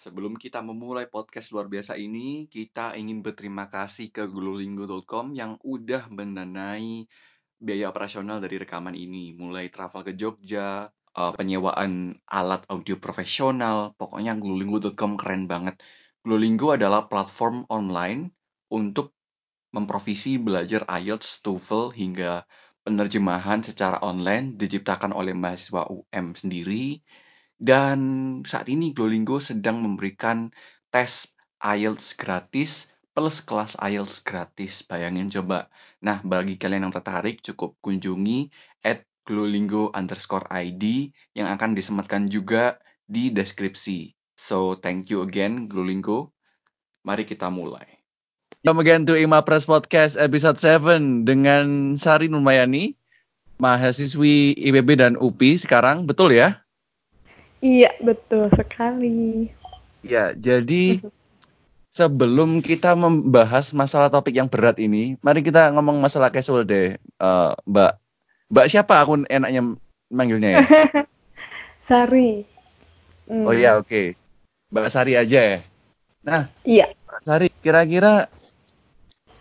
Sebelum kita memulai podcast luar biasa ini, kita ingin berterima kasih ke Glulingo.com yang udah mendanai biaya operasional dari rekaman ini, mulai travel ke Jogja, uh, penyewaan alat audio profesional, pokoknya Glulingo.com keren banget. Glulingo adalah platform online untuk memprovisi belajar IELTS, TOEFL, hingga penerjemahan secara online diciptakan oleh mahasiswa UM sendiri dan saat ini Duolingo sedang memberikan tes IELTS gratis plus kelas IELTS gratis. Bayangin coba. Nah, bagi kalian yang tertarik, cukup kunjungi at Duolingo underscore ID yang akan disematkan juga di deskripsi. So, thank you again Duolingo. Mari kita mulai. Welcome again to Ima Press Podcast episode 7 dengan Sari Nurmayani, mahasiswi IPB dan UPI sekarang, betul ya? Iya, betul sekali. Ya, jadi sebelum kita membahas masalah topik yang berat ini, mari kita ngomong masalah casual deh, uh, Mbak. Mbak siapa aku enaknya manggilnya ya? Sari. Hmm. Oh iya, oke. Okay. Mbak Sari aja ya. Nah, iya. Mbak Sari, kira-kira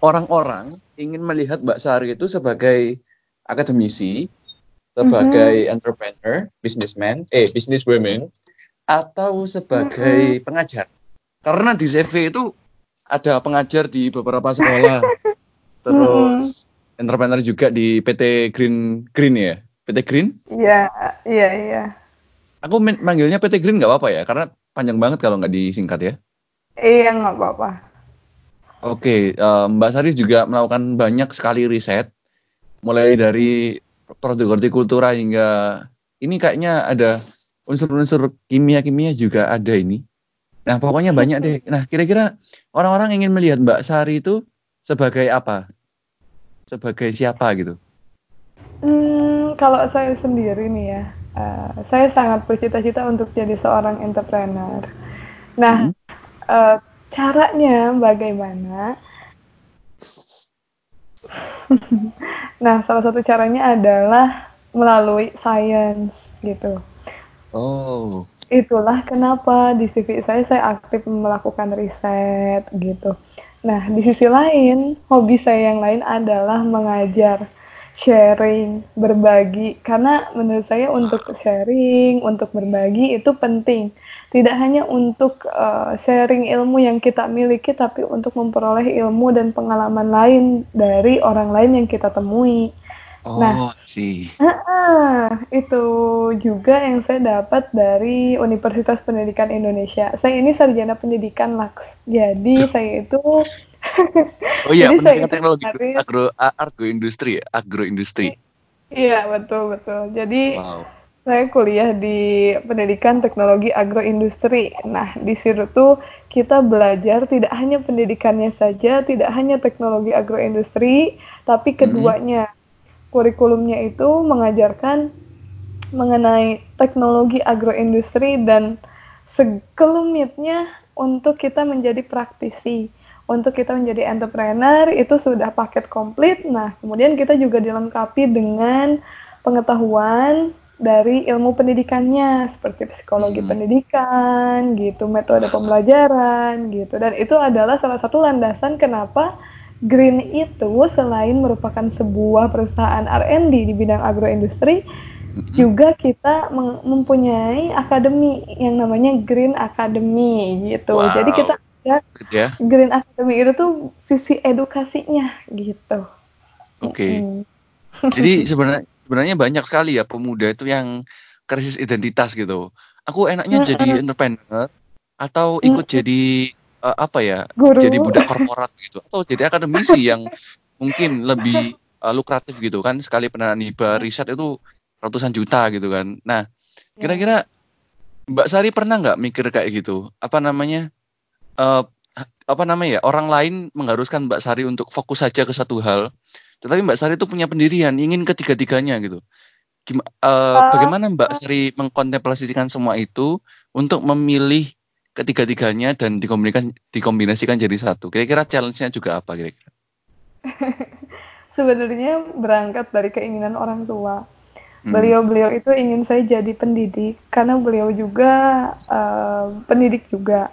orang-orang ingin melihat Mbak Sari itu sebagai akademisi sebagai mm -hmm. entrepreneur, businessman, eh businesswoman, atau sebagai mm -hmm. pengajar. Karena di CV itu ada pengajar di beberapa sekolah, terus mm -hmm. entrepreneur juga di PT Green Green ya, PT Green? Iya, iya, iya. Aku manggilnya PT Green nggak apa-apa ya, karena panjang banget kalau nggak disingkat ya. Iya, nggak apa-apa. Oke, uh, Mbak Sari juga melakukan banyak sekali riset, mulai dari produk hortikultura hingga ini kayaknya ada unsur-unsur kimia-kimia juga ada ini. Nah, pokoknya banyak deh. Nah, kira-kira orang-orang ingin melihat Mbak Sari itu sebagai apa? Sebagai siapa gitu? Hmm, kalau saya sendiri nih ya, uh, saya sangat bercita-cita untuk jadi seorang entrepreneur. Nah, hmm. uh, caranya bagaimana? nah, salah satu caranya adalah melalui science gitu. Oh. Itulah kenapa di CV saya saya aktif melakukan riset gitu. Nah, di sisi lain, hobi saya yang lain adalah mengajar, sharing, berbagi. Karena menurut saya untuk sharing, untuk berbagi itu penting tidak hanya untuk uh, sharing ilmu yang kita miliki, tapi untuk memperoleh ilmu dan pengalaman lain dari orang lain yang kita temui. Oh, nah, sih. Uh, uh, itu juga yang saya dapat dari Universitas Pendidikan Indonesia. Saya ini sarjana pendidikan Laks. Jadi saya itu Oh iya, pendidikan teknologi agro agroindustri, agroindustri. Iya, betul betul. Jadi wow saya kuliah di pendidikan teknologi agroindustri. Nah, di situ tuh kita belajar tidak hanya pendidikannya saja, tidak hanya teknologi agroindustri, tapi mm-hmm. keduanya. Hmm. Kurikulumnya itu mengajarkan mengenai teknologi agroindustri dan sekelumitnya untuk kita menjadi praktisi. Untuk kita menjadi entrepreneur itu sudah paket komplit. Nah, kemudian kita juga dilengkapi dengan pengetahuan dari ilmu pendidikannya seperti psikologi hmm. pendidikan gitu, metode pembelajaran gitu. Dan itu adalah salah satu landasan kenapa Green itu selain merupakan sebuah perusahaan R&D di bidang agroindustri, hmm. juga kita mempunyai akademi yang namanya Green Academy gitu. Wow. Jadi kita ya, yeah. Green Academy itu tuh sisi edukasinya gitu. Oke. Okay. Mm. Jadi sebenarnya sebenarnya banyak sekali ya pemuda itu yang krisis identitas gitu. Aku enaknya jadi entrepreneur atau ikut jadi uh, apa ya? Guru. Jadi budak korporat gitu atau jadi akademisi yang mungkin lebih uh, lukratif gitu kan sekali pendanaan hibah riset itu ratusan juta gitu kan. Nah, ya. kira-kira Mbak Sari pernah nggak mikir kayak gitu? Apa namanya? Uh, apa namanya ya? Orang lain mengharuskan Mbak Sari untuk fokus saja ke satu hal tetapi Mbak Sari itu punya pendirian, ingin ketiga-tiganya gitu. Gima, uh, bagaimana Mbak Sari mengkontemplasikan semua itu untuk memilih ketiga-tiganya dan dikombinasikan, dikombinasikan jadi satu? Kira-kira challenge-nya juga apa kira-kira? Sebenarnya berangkat dari keinginan orang tua. Hmm. Beliau-beliau itu ingin saya jadi pendidik karena beliau juga uh, pendidik juga.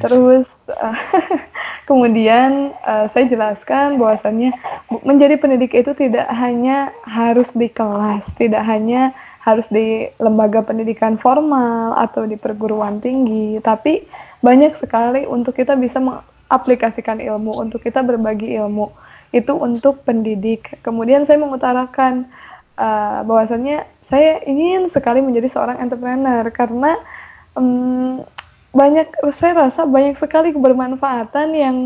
Terus uh, kemudian uh, saya jelaskan bahwasannya menjadi pendidik itu tidak hanya harus di kelas, tidak hanya harus di lembaga pendidikan formal atau di perguruan tinggi, tapi banyak sekali untuk kita bisa mengaplikasikan ilmu, untuk kita berbagi ilmu. Itu untuk pendidik. Kemudian saya mengutarakan uh, bahwasannya saya ingin sekali menjadi seorang entrepreneur karena um, banyak saya rasa banyak sekali kebermanfaatan yang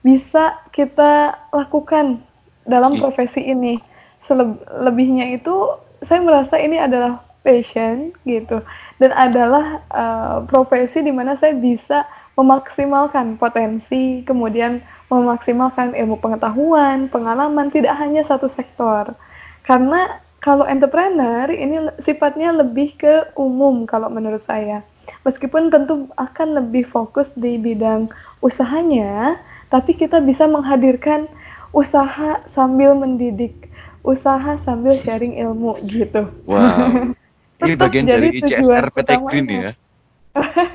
bisa kita lakukan dalam iya. profesi ini. Selebihnya itu saya merasa ini adalah passion gitu dan adalah uh, profesi di mana saya bisa memaksimalkan potensi, kemudian memaksimalkan ilmu pengetahuan, pengalaman tidak hanya satu sektor. Karena kalau entrepreneur ini sifatnya lebih ke umum kalau menurut saya. Meskipun tentu akan lebih fokus di bidang usahanya, tapi kita bisa menghadirkan usaha sambil mendidik, usaha sambil sharing ilmu gitu. Wow. ini bagian dari ICSR PT Green ya.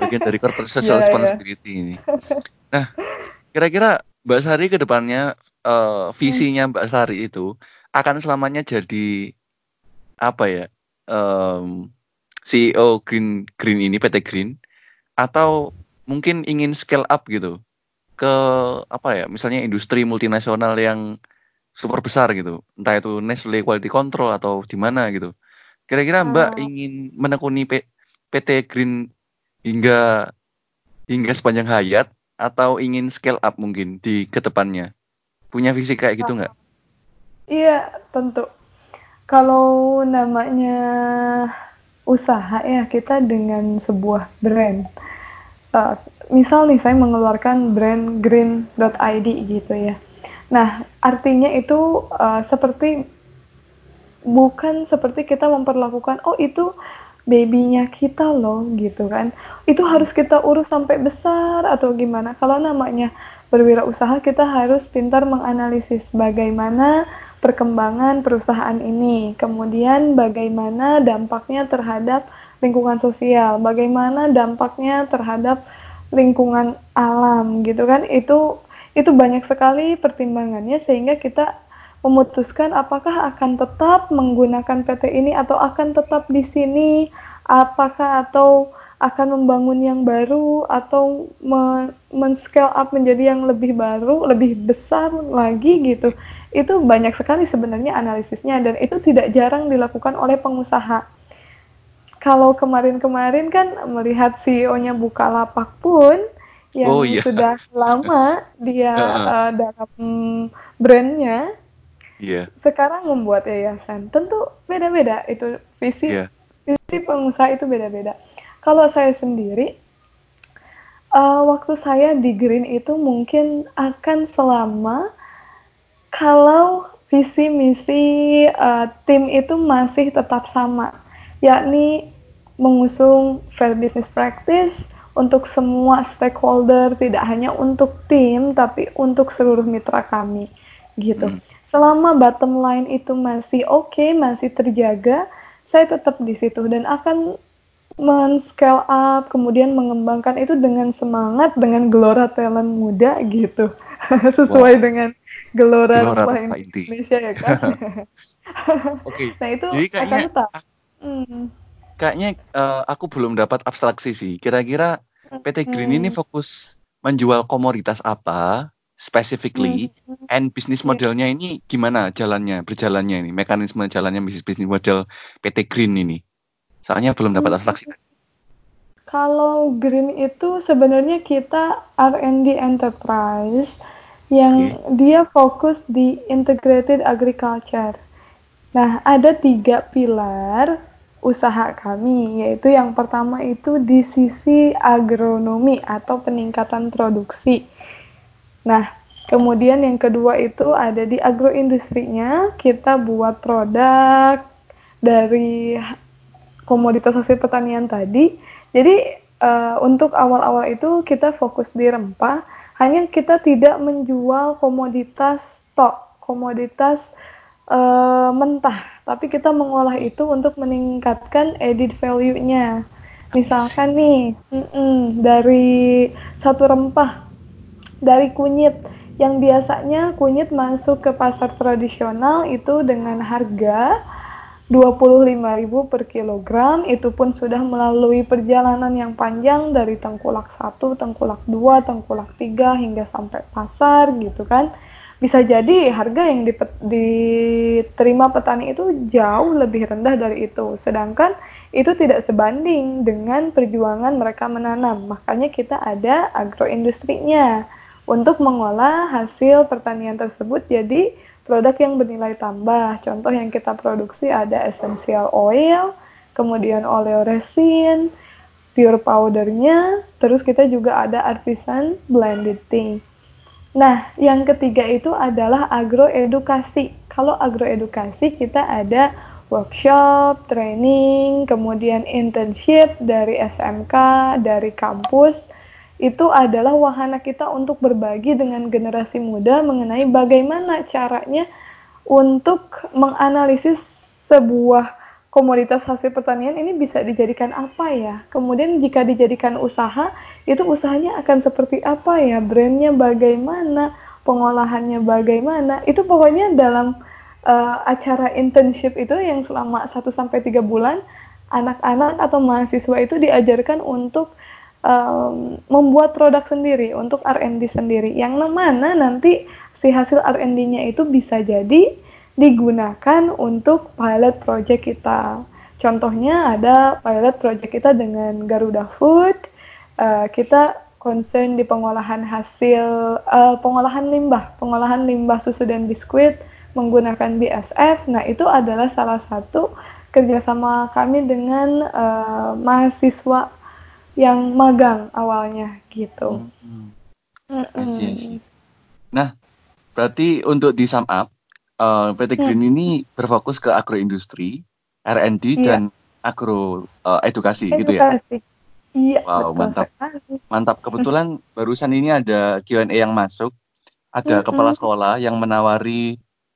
Bagian dari corporate social yeah, iya. responsibility yeah. ini. Nah, kira-kira Mbak Sari ke depannya uh, visinya Mbak Sari itu akan selamanya jadi apa ya um, CEO Green Green ini PT Green atau mungkin ingin scale up gitu ke apa ya misalnya industri multinasional yang super besar gitu entah itu Nestle Quality Control atau di mana gitu kira-kira Mbak oh. ingin menekuni P PT Green hingga hingga sepanjang hayat atau ingin scale up mungkin di ke depannya punya visi kayak gitu nggak? Iya, tentu. Kalau namanya usaha ya, kita dengan sebuah brand. Uh, misal nih saya mengeluarkan brand green.id gitu ya. Nah, artinya itu uh, seperti bukan seperti kita memperlakukan oh itu babynya kita loh gitu kan. Itu harus kita urus sampai besar atau gimana. Kalau namanya berwirausaha kita harus pintar menganalisis bagaimana perkembangan perusahaan ini, kemudian bagaimana dampaknya terhadap lingkungan sosial, bagaimana dampaknya terhadap lingkungan alam gitu kan? Itu itu banyak sekali pertimbangannya sehingga kita memutuskan apakah akan tetap menggunakan PT ini atau akan tetap di sini apakah atau akan membangun yang baru atau men-scale up menjadi yang lebih baru, lebih besar lagi gitu itu banyak sekali sebenarnya analisisnya dan itu tidak jarang dilakukan oleh pengusaha. Kalau kemarin-kemarin kan melihat CEO-nya Bukalapak pun yang oh, iya. sudah lama dia uh, dalam brandnya, yeah. sekarang membuat yayasan. Tentu beda-beda itu visi yeah. visi pengusaha itu beda-beda. Kalau saya sendiri, uh, waktu saya di Green itu mungkin akan selama kalau visi misi uh, tim itu masih tetap sama, yakni mengusung fair business practice untuk semua stakeholder, tidak hanya untuk tim tapi untuk seluruh mitra kami, gitu. Hmm. Selama bottom line itu masih oke, okay, masih terjaga, saya tetap di situ dan akan men-scale up, kemudian mengembangkan itu dengan semangat, dengan gelora talent muda gitu, sesuai wow. dengan gelora, gelora rumah Indonesia ya kan. Oke. Okay. Nah itu Jadi kayaknya, akan. Hmm. Kayaknya uh, aku belum dapat abstraksi sih. Kira-kira PT Green hmm. ini fokus menjual komoditas apa specifically hmm. and bisnis iya. modelnya ini gimana jalannya berjalannya ini mekanisme jalannya bisnis bisnis model PT Green ini soalnya belum dapat hmm. abstraksi kalau Green itu sebenarnya kita R&D enterprise yang okay. dia fokus di integrated agriculture. Nah, ada tiga pilar usaha kami, yaitu yang pertama itu di sisi agronomi atau peningkatan produksi. Nah, kemudian yang kedua itu ada di agroindustrinya, kita buat produk dari komoditas hasil pertanian tadi. Jadi, uh, untuk awal-awal itu kita fokus di rempah, hanya kita tidak menjual komoditas stok, komoditas uh, mentah, tapi kita mengolah itu untuk meningkatkan edit value-nya. Misalkan nih, mm -mm, dari satu rempah, dari kunyit, yang biasanya kunyit masuk ke pasar tradisional itu dengan harga 25.000 per kilogram itu pun sudah melalui perjalanan yang panjang dari tengkulak 1, tengkulak 2, tengkulak 3 hingga sampai pasar gitu kan. Bisa jadi harga yang diterima petani itu jauh lebih rendah dari itu. Sedangkan itu tidak sebanding dengan perjuangan mereka menanam. Makanya kita ada agroindustrinya untuk mengolah hasil pertanian tersebut jadi produk yang bernilai tambah. Contoh yang kita produksi ada essential oil, kemudian oleo resin, pure powdernya, terus kita juga ada artisan blended tea. Nah, yang ketiga itu adalah agroedukasi. Kalau agroedukasi kita ada workshop, training, kemudian internship dari SMK, dari kampus, itu adalah wahana kita untuk berbagi dengan generasi muda mengenai bagaimana caranya untuk menganalisis sebuah komoditas hasil pertanian ini bisa dijadikan apa ya. Kemudian jika dijadikan usaha, itu usahanya akan seperti apa ya, brandnya bagaimana, pengolahannya bagaimana. Itu pokoknya dalam uh, acara internship itu yang selama 1 sampai 3 bulan anak-anak atau mahasiswa itu diajarkan untuk um, membuat produk sendiri untuk R&D sendiri yang mana nanti si hasil R&D-nya itu bisa jadi digunakan untuk pilot project kita. Contohnya ada pilot project kita dengan Garuda Food. Uh, kita concern di pengolahan hasil uh, pengolahan limbah, pengolahan limbah susu dan biskuit menggunakan BSF. Nah itu adalah salah satu kerjasama kami dengan uh, mahasiswa yang magang awalnya gitu. Hmm. I see. Nah, berarti untuk di sum up, uh, PT Green hmm. ini berfokus ke agroindustri, R&D iya. dan agro uh, edukasi, edukasi gitu ya. Iya, wow, betul mantap. Mantap. Kebetulan barusan ini ada Q&A yang masuk. Ada hmm. kepala sekolah yang menawari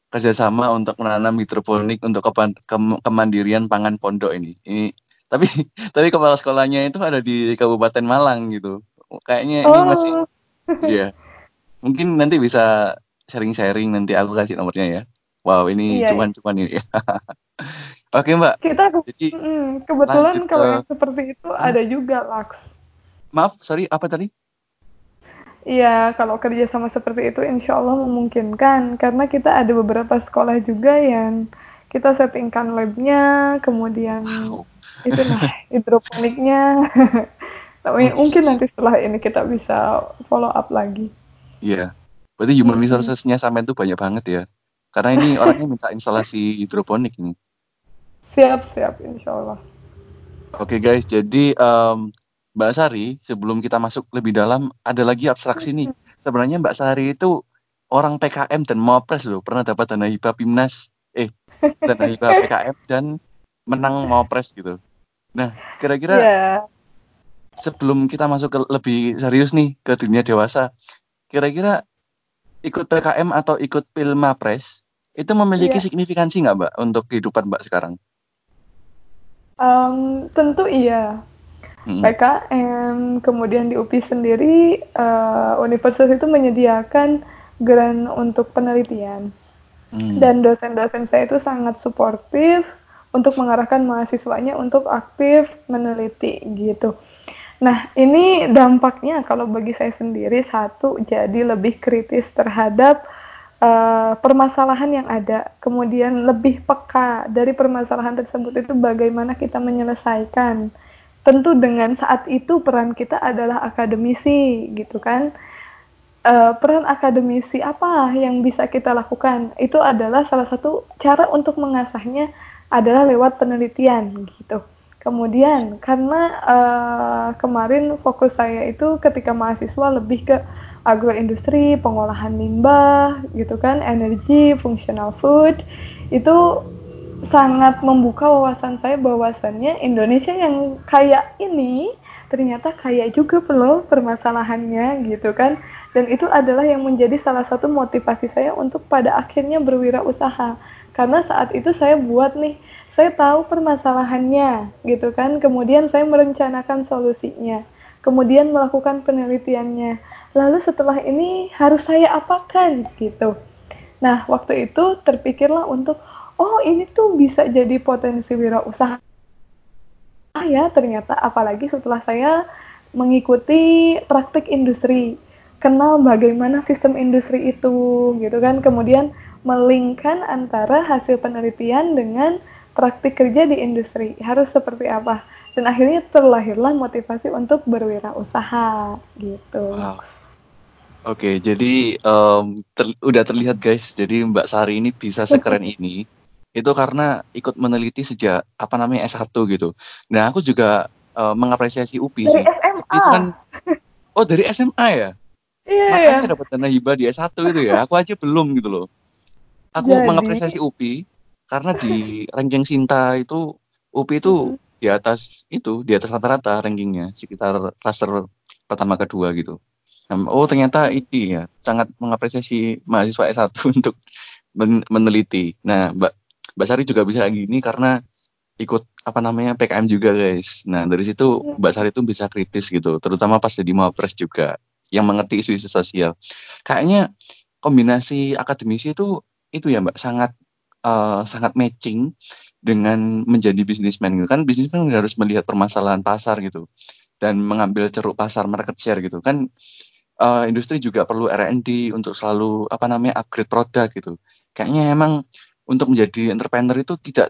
kerjasama untuk menanam hidroponik untuk ke ke kemandirian pangan pondok ini. Ini tapi tapi kepala sekolahnya itu ada di Kabupaten Malang gitu kayaknya oh. ini masih iya mungkin nanti bisa sharing-sharing nanti aku kasih nomornya ya wow ini iya, cuman-cuman iya. ini oke mbak kita Jadi, mm, kebetulan kalau ke... yang seperti itu hmm? ada juga Laks maaf sorry apa tadi Iya, kalau kerja sama seperti itu insya Allah memungkinkan karena kita ada beberapa sekolah juga yang kita settingkan labnya, kemudian wow. Itulah hidroponiknya. Tapi oh, mungkin nanti setelah ini kita bisa follow up lagi. Iya, berarti human resources-nya sampai itu banyak banget ya. Karena ini orangnya minta instalasi hidroponik ini. Siap, siap, insya Allah. Oke okay, guys, jadi um, Mbak Sari, sebelum kita masuk lebih dalam, ada lagi abstraksi nih. Sebenarnya Mbak Sari itu orang PKM dan Mopres loh, pernah dapat dana hibah Pimnas, eh dan hibah PKM dan menang mau pres gitu. Nah, kira-kira yeah. sebelum kita masuk ke lebih serius nih ke dunia dewasa, kira-kira ikut PKM atau ikut Pilmapres itu memiliki yeah. signifikansi nggak Mbak untuk kehidupan Mbak sekarang? Um, tentu iya. Hmm. PKM, kemudian di UPI sendiri, uh, universitas itu menyediakan grant untuk penelitian. Hmm. Dan dosen-dosen saya itu sangat suportif untuk mengarahkan mahasiswanya untuk aktif meneliti gitu. Nah, ini dampaknya kalau bagi saya sendiri satu jadi lebih kritis terhadap uh, permasalahan yang ada, kemudian lebih peka dari permasalahan tersebut itu bagaimana kita menyelesaikan. Tentu dengan saat itu peran kita adalah akademisi gitu kan uh, peran akademisi apa yang bisa kita lakukan itu adalah salah satu cara untuk mengasahnya adalah lewat penelitian gitu. Kemudian karena uh, kemarin fokus saya itu ketika mahasiswa lebih ke agroindustri, pengolahan limbah gitu kan, energi, functional food itu sangat membuka wawasan saya bahwasannya Indonesia yang kayak ini ternyata kayak juga loh permasalahannya gitu kan dan itu adalah yang menjadi salah satu motivasi saya untuk pada akhirnya berwirausaha karena saat itu saya buat nih saya tahu permasalahannya gitu kan. Kemudian saya merencanakan solusinya kemudian melakukan penelitiannya. Lalu setelah ini harus saya apakan gitu. Nah waktu itu terpikirlah untuk oh ini tuh bisa jadi potensi wirausaha. Ya ternyata apalagi setelah saya mengikuti praktik industri kenal bagaimana sistem industri itu gitu kan. Kemudian melingkan antara hasil penelitian dengan praktik kerja di industri harus seperti apa dan akhirnya terlahirlah motivasi untuk berwirausaha gitu. Wow. Oke, jadi um, ter, udah terlihat guys, jadi Mbak Sari ini bisa sekeren ini itu karena ikut meneliti sejak apa namanya S1 gitu. Nah, aku juga uh, mengapresiasi UPI dari sih. SMA. Itu kan Oh, dari SMA ya? Iya, Makanya iya. dapat dana hibah di S1 itu ya. Aku aja belum gitu loh. Aku Jadi... mengapresiasi UPI karena di ranking Sinta itu UPI itu mm -hmm. di atas itu, di atas rata-rata rankingnya, sekitar klaster pertama kedua gitu. Nah, oh ternyata ini ya sangat mengapresiasi mahasiswa S1 untuk men meneliti. Nah, Mbak Mbak Sari juga bisa gini karena ikut apa namanya PKM juga guys. Nah dari situ mm. Mbak Sari itu bisa kritis gitu, terutama pas jadi mapres juga yang mengerti isu-isu sosial. Kayaknya kombinasi akademisi itu itu ya Mbak. Sangat uh, sangat matching dengan menjadi bisnismen gitu. Kan bisnismen harus melihat permasalahan pasar gitu dan mengambil ceruk pasar market share gitu. Kan uh, industri juga perlu R&D untuk selalu apa namanya upgrade produk gitu. Kayaknya emang untuk menjadi entrepreneur itu tidak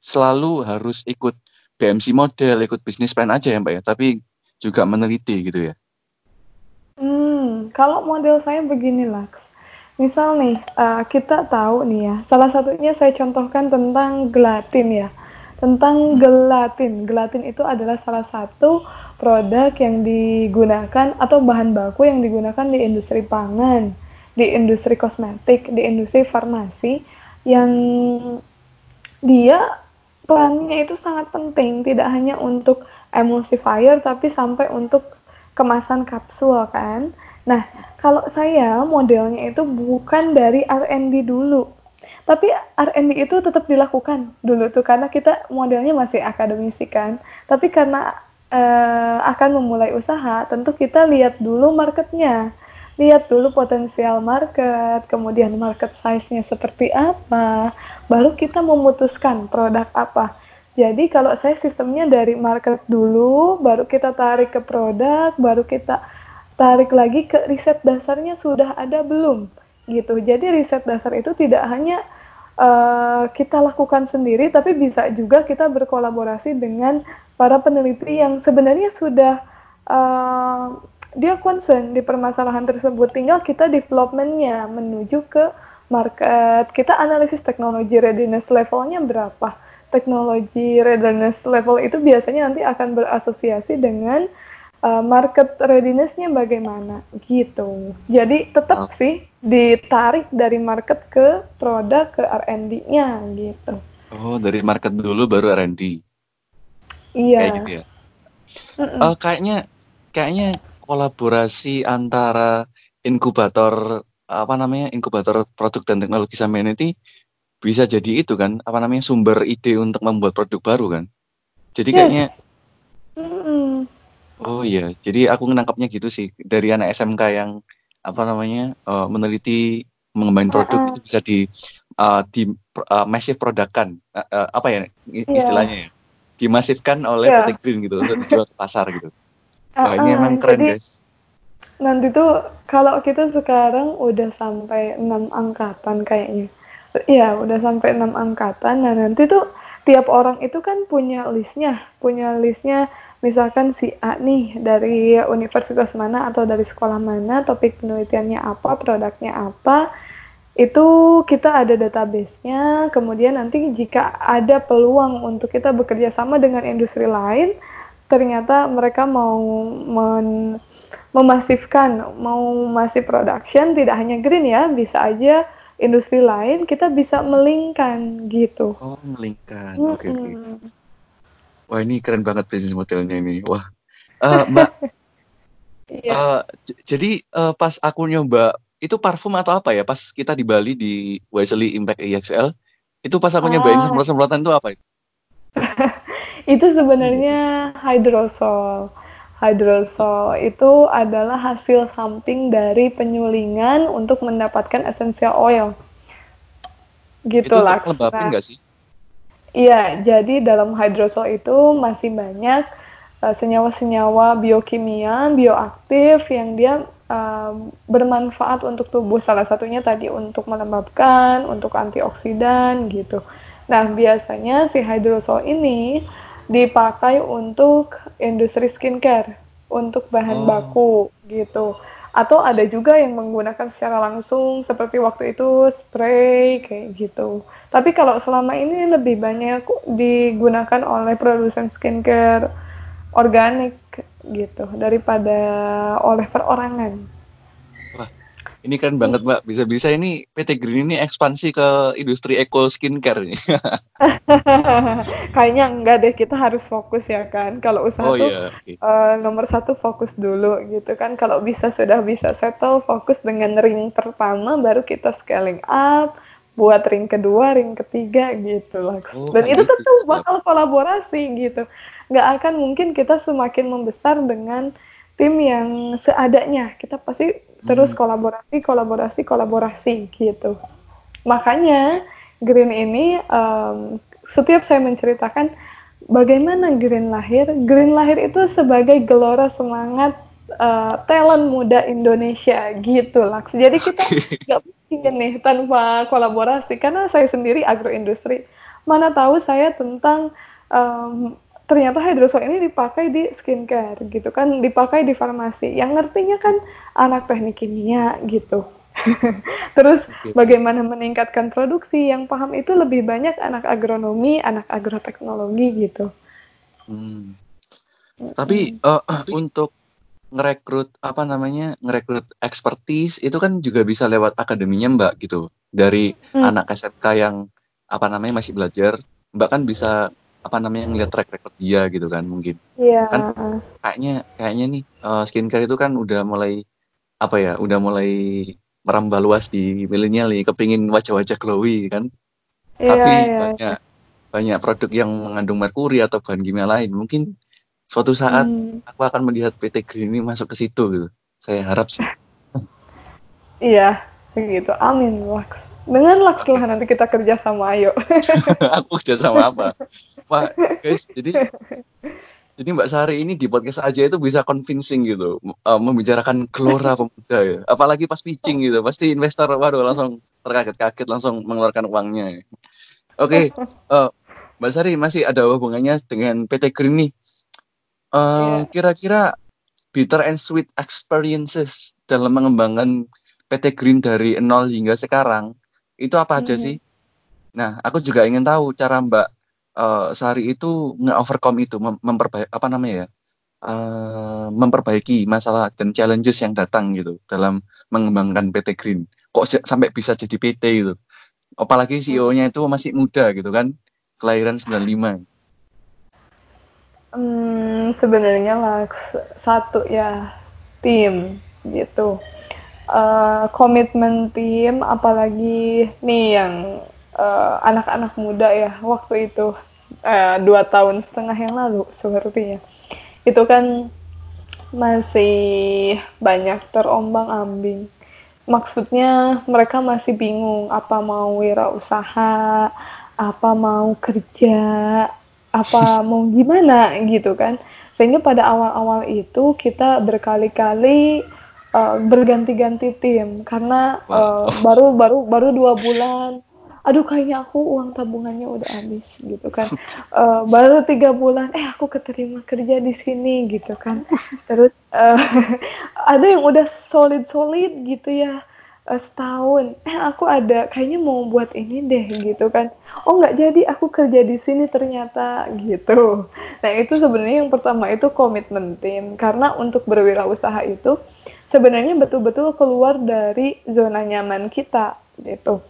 selalu harus ikut BMC model ikut bisnis plan aja ya mbak ya. Tapi juga meneliti gitu ya. Hmm, kalau model saya begini lah. Misal nih, uh, kita tahu nih ya, salah satunya saya contohkan tentang gelatin ya. Tentang hmm. gelatin. Gelatin itu adalah salah satu produk yang digunakan atau bahan baku yang digunakan di industri pangan, di industri kosmetik, di industri farmasi yang dia perannya itu sangat penting, tidak hanya untuk emulsifier tapi sampai untuk kemasan kapsul kan. Nah, kalau saya modelnya itu bukan dari R&D dulu. Tapi R&D itu tetap dilakukan dulu tuh karena kita modelnya masih akademisi kan. Tapi karena uh, akan memulai usaha, tentu kita lihat dulu marketnya. Lihat dulu potensial market, kemudian market size-nya seperti apa, baru kita memutuskan produk apa jadi kalau saya sistemnya dari market dulu, baru kita tarik ke produk, baru kita tarik lagi ke riset dasarnya sudah ada belum, gitu. Jadi riset dasar itu tidak hanya uh, kita lakukan sendiri, tapi bisa juga kita berkolaborasi dengan para peneliti yang sebenarnya sudah uh, dia concern di permasalahan tersebut. Tinggal kita developmentnya menuju ke market, kita analisis teknologi readiness levelnya berapa teknologi readiness level itu biasanya nanti akan berasosiasi dengan uh, market readiness-nya bagaimana gitu. Jadi tetap oh. sih ditarik dari market ke produk ke R&D-nya gitu. Oh, dari market dulu baru R&D. Iya. Kayak gitu ya. Mm -mm. Uh, kayaknya kayaknya kolaborasi antara inkubator apa namanya inkubator produk dan teknologi sama bisa jadi itu kan apa namanya sumber ide untuk membuat produk baru kan jadi yes. kayaknya mm. Oh iya jadi aku menangkapnya gitu sih dari anak SMK yang apa namanya uh, meneliti mengembangkan produk uh -uh. itu bisa di uh, di uh, massive produkan uh, uh, apa ya iya. istilahnya yeah. ya dimasifkan oleh yeah. PT Green gitu untuk dijual ke pasar gitu uh -uh. ini emang keren jadi, guys nanti tuh kalau kita sekarang udah sampai enam angkatan kayaknya Iya, udah sampai enam angkatan. Nah, nanti tuh tiap orang itu kan punya listnya, punya listnya misalkan si A nih dari universitas mana atau dari sekolah mana, topik penelitiannya apa, produknya apa, itu kita ada database-nya, kemudian nanti jika ada peluang untuk kita bekerja sama dengan industri lain, ternyata mereka mau men memasifkan, mau masif production, tidak hanya green ya, bisa aja industri lain kita bisa melingkan gitu. Oh, melingkan. Oke, oke. Okay. Wah, ini keren banget bisnis modelnya ini. Wah. Uh, Mbak. yeah. uh, jadi uh, pas aku nyoba itu parfum atau apa ya? Pas kita di Bali di Wisely Impact EXL Itu pas aku ah. nyobain semprot-semprotan itu apa itu? itu sebenarnya hydrosol. Hydrosol itu adalah hasil samping dari penyulingan untuk mendapatkan essential oil. Gitu lah. Itu lembabin nggak sih? Iya, jadi dalam hydrosol itu masih banyak uh, senyawa-senyawa biokimia, bioaktif yang dia uh, bermanfaat untuk tubuh. Salah satunya tadi untuk melembabkan, untuk antioksidan gitu. Nah, biasanya si hydrosol ini dipakai untuk industri skincare, untuk bahan oh. baku gitu. Atau ada juga yang menggunakan secara langsung seperti waktu itu spray kayak gitu. Tapi kalau selama ini lebih banyak digunakan oleh produsen skincare organik gitu daripada oleh perorangan. Ini kan banget Mbak, bisa-bisa ini PT Green ini ekspansi ke industri eco skincare nih. Kayaknya enggak deh, kita harus fokus ya kan. Kalau usaha oh, tuh iya. okay. uh, eh, nomor satu fokus dulu gitu kan. Kalau bisa sudah bisa settle, fokus dengan ring pertama, baru kita scaling up, buat ring kedua, ring ketiga gitu lah. Oh, Dan itu gitu, tentu bakal kolaborasi gitu. Nggak akan mungkin kita semakin membesar dengan tim yang seadanya. Kita pasti terus hmm. kolaborasi kolaborasi kolaborasi gitu makanya Green ini um, setiap saya menceritakan bagaimana Green lahir Green lahir itu sebagai gelora semangat uh, talent muda Indonesia gitu lah jadi kita nggak mungkin nih tanpa kolaborasi karena saya sendiri agroindustri mana tahu saya tentang um, ternyata hydrosol ini dipakai di skincare gitu kan, dipakai di farmasi. Yang ngertinya kan anak teknik kimia gitu. Terus bagaimana meningkatkan produksi yang paham itu lebih banyak anak agronomi, anak agroteknologi gitu. Hmm. Tapi uh, untuk ngerekrut apa namanya ngerekrut expertise itu kan juga bisa lewat akademinya mbak gitu dari hmm. anak SMK yang apa namanya masih belajar mbak kan bisa apa namanya ngeliat track record dia gitu kan mungkin. Yeah. kan kayaknya kayaknya nih uh, skincare itu kan udah mulai apa ya udah mulai merambah luas di milenial nih kepingin wajah-wajah glowy kan. Yeah, tapi yeah. banyak banyak produk yang mengandung merkuri atau bahan kimia lain. Mungkin suatu saat hmm. aku akan melihat PT Green ini masuk ke situ gitu. Saya harap sih. Iya begitu amin Wax dengan Lux lah nanti kita kerja sama ayo. Aku kerja sama apa Pak guys jadi jadi Mbak Sari ini di podcast aja itu bisa convincing gitu uh, membicarakan gelora pemuda ya apalagi pas pitching gitu pasti investor waduh langsung terkaget-kaget langsung mengeluarkan uangnya oke okay, uh, Mbak Sari masih ada hubungannya dengan PT Green nih uh, yeah. kira-kira bitter and sweet experiences dalam mengembangkan PT Green dari nol hingga sekarang itu apa aja mm -hmm. sih? Nah, aku juga ingin tahu cara Mbak uh, Sari itu nge-overcome itu, mem memperbaiki apa namanya ya? Uh, memperbaiki masalah dan challenges yang datang gitu dalam mengembangkan PT Green. Kok sampai bisa jadi PT itu? Apalagi CEO-nya itu masih muda gitu kan, kelahiran 95. Hmm, sebenarnya lah satu ya tim gitu. Uh, komitmen tim, apalagi nih yang Eh, anak-anak uh, muda ya waktu itu uh, dua tahun setengah yang lalu sepertinya. Itu kan masih banyak terombang ambing. Maksudnya mereka masih bingung apa mau wirausaha apa mau kerja apa mau gimana gitu kan. Sehingga pada awal-awal itu kita berkali-kali uh, berganti-ganti tim. Karena uh, baru baru baru dua bulan aduh kayaknya aku uang tabungannya udah habis gitu kan. Uh, baru tiga bulan eh aku keterima kerja di sini gitu kan. Terus uh, ada yang udah solid solid gitu ya uh, setahun. Eh aku ada kayaknya mau buat ini deh gitu kan. Oh nggak jadi aku kerja di sini ternyata gitu. Nah itu sebenarnya yang pertama itu komitmen tim. Karena untuk berwirausaha itu sebenarnya betul-betul keluar dari zona nyaman kita gitu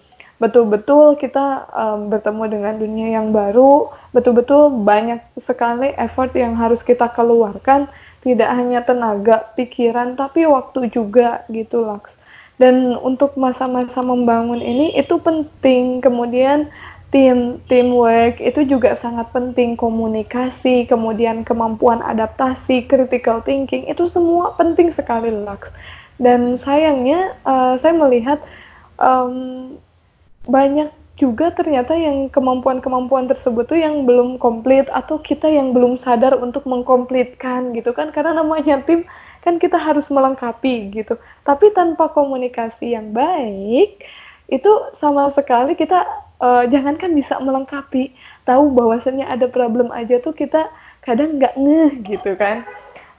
betul-betul kita um, bertemu dengan dunia yang baru, betul-betul banyak sekali effort yang harus kita keluarkan, tidak hanya tenaga, pikiran, tapi waktu juga gitu Laks. Dan untuk masa-masa membangun ini itu penting. Kemudian tim, teamwork itu juga sangat penting komunikasi, kemudian kemampuan adaptasi, critical thinking itu semua penting sekali Lux. Dan sayangnya uh, saya melihat um, banyak juga ternyata yang kemampuan-kemampuan tersebut tuh yang belum komplit atau kita yang belum sadar untuk mengkomplitkan gitu kan. Karena namanya tim kan kita harus melengkapi gitu. Tapi tanpa komunikasi yang baik itu sama sekali kita uh, jangankan bisa melengkapi tahu bahwasannya ada problem aja tuh kita kadang nggak ngeh gitu kan.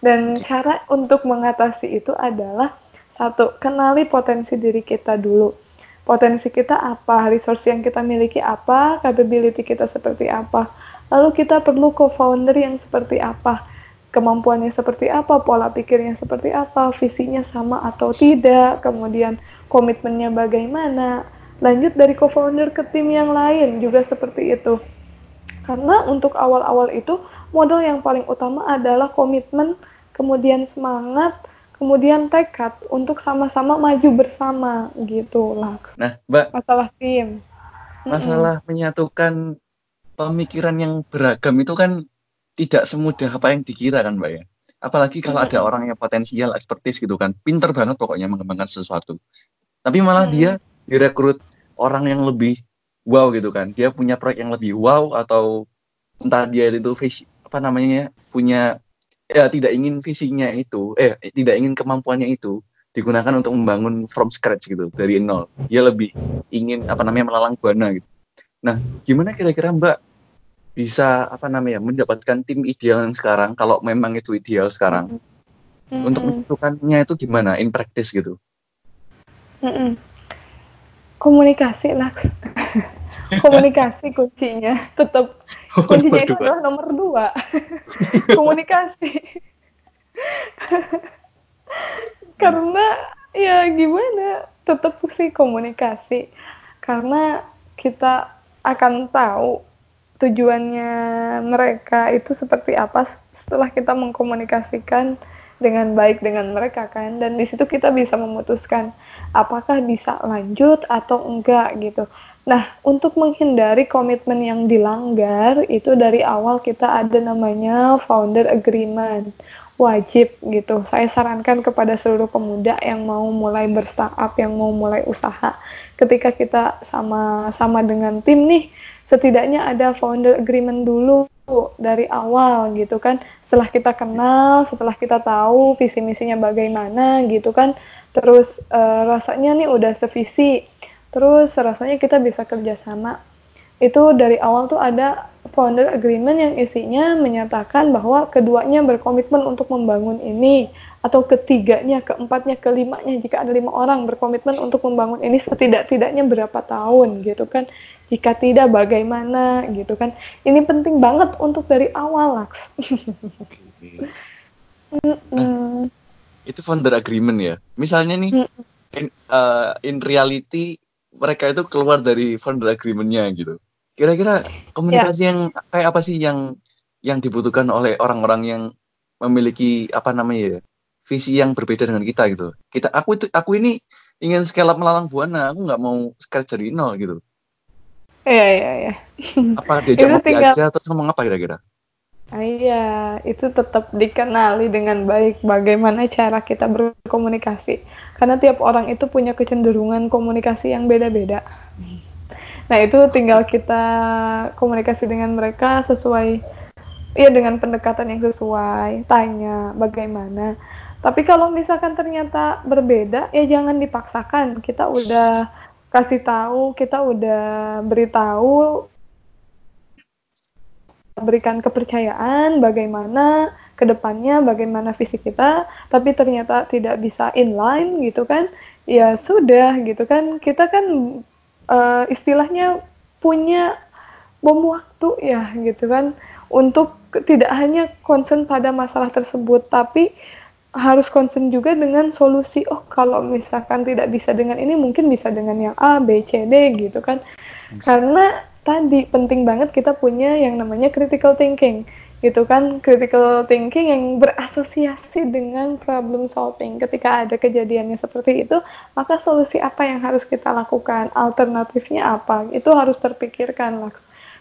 Dan cara untuk mengatasi itu adalah satu kenali potensi diri kita dulu potensi kita apa, resource yang kita miliki apa, capability kita seperti apa. Lalu kita perlu co-founder yang seperti apa, kemampuannya seperti apa, pola pikirnya seperti apa, visinya sama atau tidak, kemudian komitmennya bagaimana. Lanjut dari co-founder ke tim yang lain juga seperti itu. Karena untuk awal-awal itu modal yang paling utama adalah komitmen, kemudian semangat, kemudian tekad untuk sama-sama maju bersama gitu lah. Nah, Mbak. Masalah tim. Masalah mm -mm. menyatukan pemikiran yang beragam itu kan tidak semudah apa yang dikira kan, Mbak ya. Apalagi kalau mm -hmm. ada orang yang potensial, ekspertis gitu kan, pinter banget pokoknya mengembangkan sesuatu. Tapi malah mm -hmm. dia direkrut orang yang lebih wow gitu kan. Dia punya proyek yang lebih wow atau entah dia itu visi apa namanya punya ya tidak ingin visinya itu eh tidak ingin kemampuannya itu digunakan untuk membangun from scratch gitu dari nol. Dia lebih ingin apa namanya melalang buana gitu. Nah gimana kira-kira mbak bisa apa namanya mendapatkan tim ideal yang sekarang kalau memang itu ideal sekarang? Mm-hmm. untuk menentukannya itu gimana in practice gitu? Mm-hmm. komunikasi lah komunikasi kuncinya. Tetap kuncinya itu adalah nomor dua. Komunikasi. Karena ya gimana? Tetap sih komunikasi. Karena kita akan tahu tujuannya mereka itu seperti apa setelah kita mengkomunikasikan dengan baik dengan mereka kan. Dan di situ kita bisa memutuskan apakah bisa lanjut atau enggak gitu Nah, untuk menghindari komitmen yang dilanggar, itu dari awal kita ada namanya founder agreement. Wajib gitu. Saya sarankan kepada seluruh pemuda yang mau mulai berstartup, yang mau mulai usaha. Ketika kita sama-sama dengan tim nih, setidaknya ada founder agreement dulu dari awal gitu kan. Setelah kita kenal, setelah kita tahu visi misinya bagaimana gitu kan. Terus uh, rasanya nih udah sevisi. Terus rasanya kita bisa kerjasama itu dari awal tuh ada founder agreement yang isinya menyatakan bahwa keduanya berkomitmen untuk membangun ini atau ketiganya, keempatnya, kelimanya. Jika ada lima orang berkomitmen untuk membangun ini setidak-tidaknya berapa tahun gitu kan? Jika tidak bagaimana gitu kan? Ini penting banget untuk dari awal Laks. Nah, itu founder agreement ya misalnya nih in, uh, in reality mereka itu keluar dari founder agreement-nya gitu. Kira-kira komunikasi yeah. yang kayak apa sih yang yang dibutuhkan oleh orang-orang yang memiliki apa namanya ya visi yang berbeda dengan kita gitu. Kita aku itu aku ini ingin scale up melalang buana, aku nggak mau scratch dari nol gitu. Iya iya iya. Apa diajak ngopi tinggal... aja terus ngomong apa kira-kira? Ah, iya, itu tetap dikenali dengan baik bagaimana cara kita berkomunikasi. Karena tiap orang itu punya kecenderungan komunikasi yang beda-beda. Nah, itu tinggal kita komunikasi dengan mereka sesuai ya dengan pendekatan yang sesuai, tanya bagaimana. Tapi kalau misalkan ternyata berbeda, ya jangan dipaksakan. Kita udah kasih tahu, kita udah beritahu berikan kepercayaan bagaimana ke depannya bagaimana visi kita tapi ternyata tidak bisa inline gitu kan ya sudah gitu kan. Kita kan uh, istilahnya punya bom waktu ya gitu kan untuk tidak hanya concern pada masalah tersebut tapi harus concern juga dengan solusi oh kalau misalkan tidak bisa dengan ini mungkin bisa dengan yang A B C D gitu kan. Karena tadi penting banget kita punya yang namanya critical thinking gitu kan? Critical thinking yang berasosiasi dengan problem solving. Ketika ada kejadiannya seperti itu maka solusi apa yang harus kita lakukan? Alternatifnya apa? Itu harus terpikirkan lah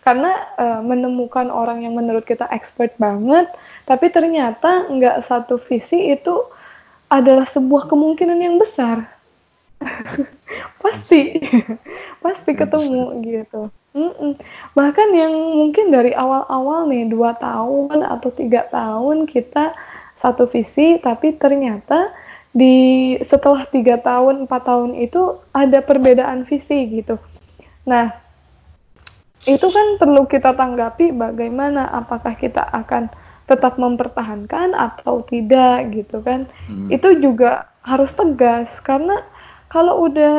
karena uh, menemukan orang yang menurut kita expert banget tapi ternyata nggak satu visi itu adalah sebuah kemungkinan yang besar pasti pasti ketemu gitu Mm-mm. Bahkan yang mungkin dari awal-awal nih dua tahun atau tiga tahun kita satu visi, tapi ternyata di setelah tiga tahun empat tahun itu ada perbedaan visi gitu. Nah itu kan perlu kita tanggapi bagaimana apakah kita akan tetap mempertahankan atau tidak gitu kan. Hmm. Itu juga harus tegas karena kalau udah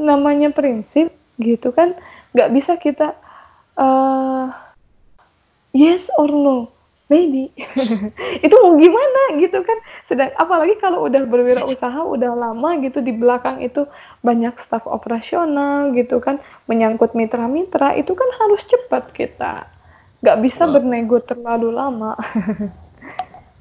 namanya prinsip gitu kan nggak bisa kita uh, yes or no. Maybe. Itu mau gimana gitu kan. Sedang apalagi kalau udah berwirausaha udah lama gitu di belakang itu banyak staf operasional gitu kan menyangkut mitra-mitra itu kan harus cepat kita. Nggak bisa bernego terlalu lama.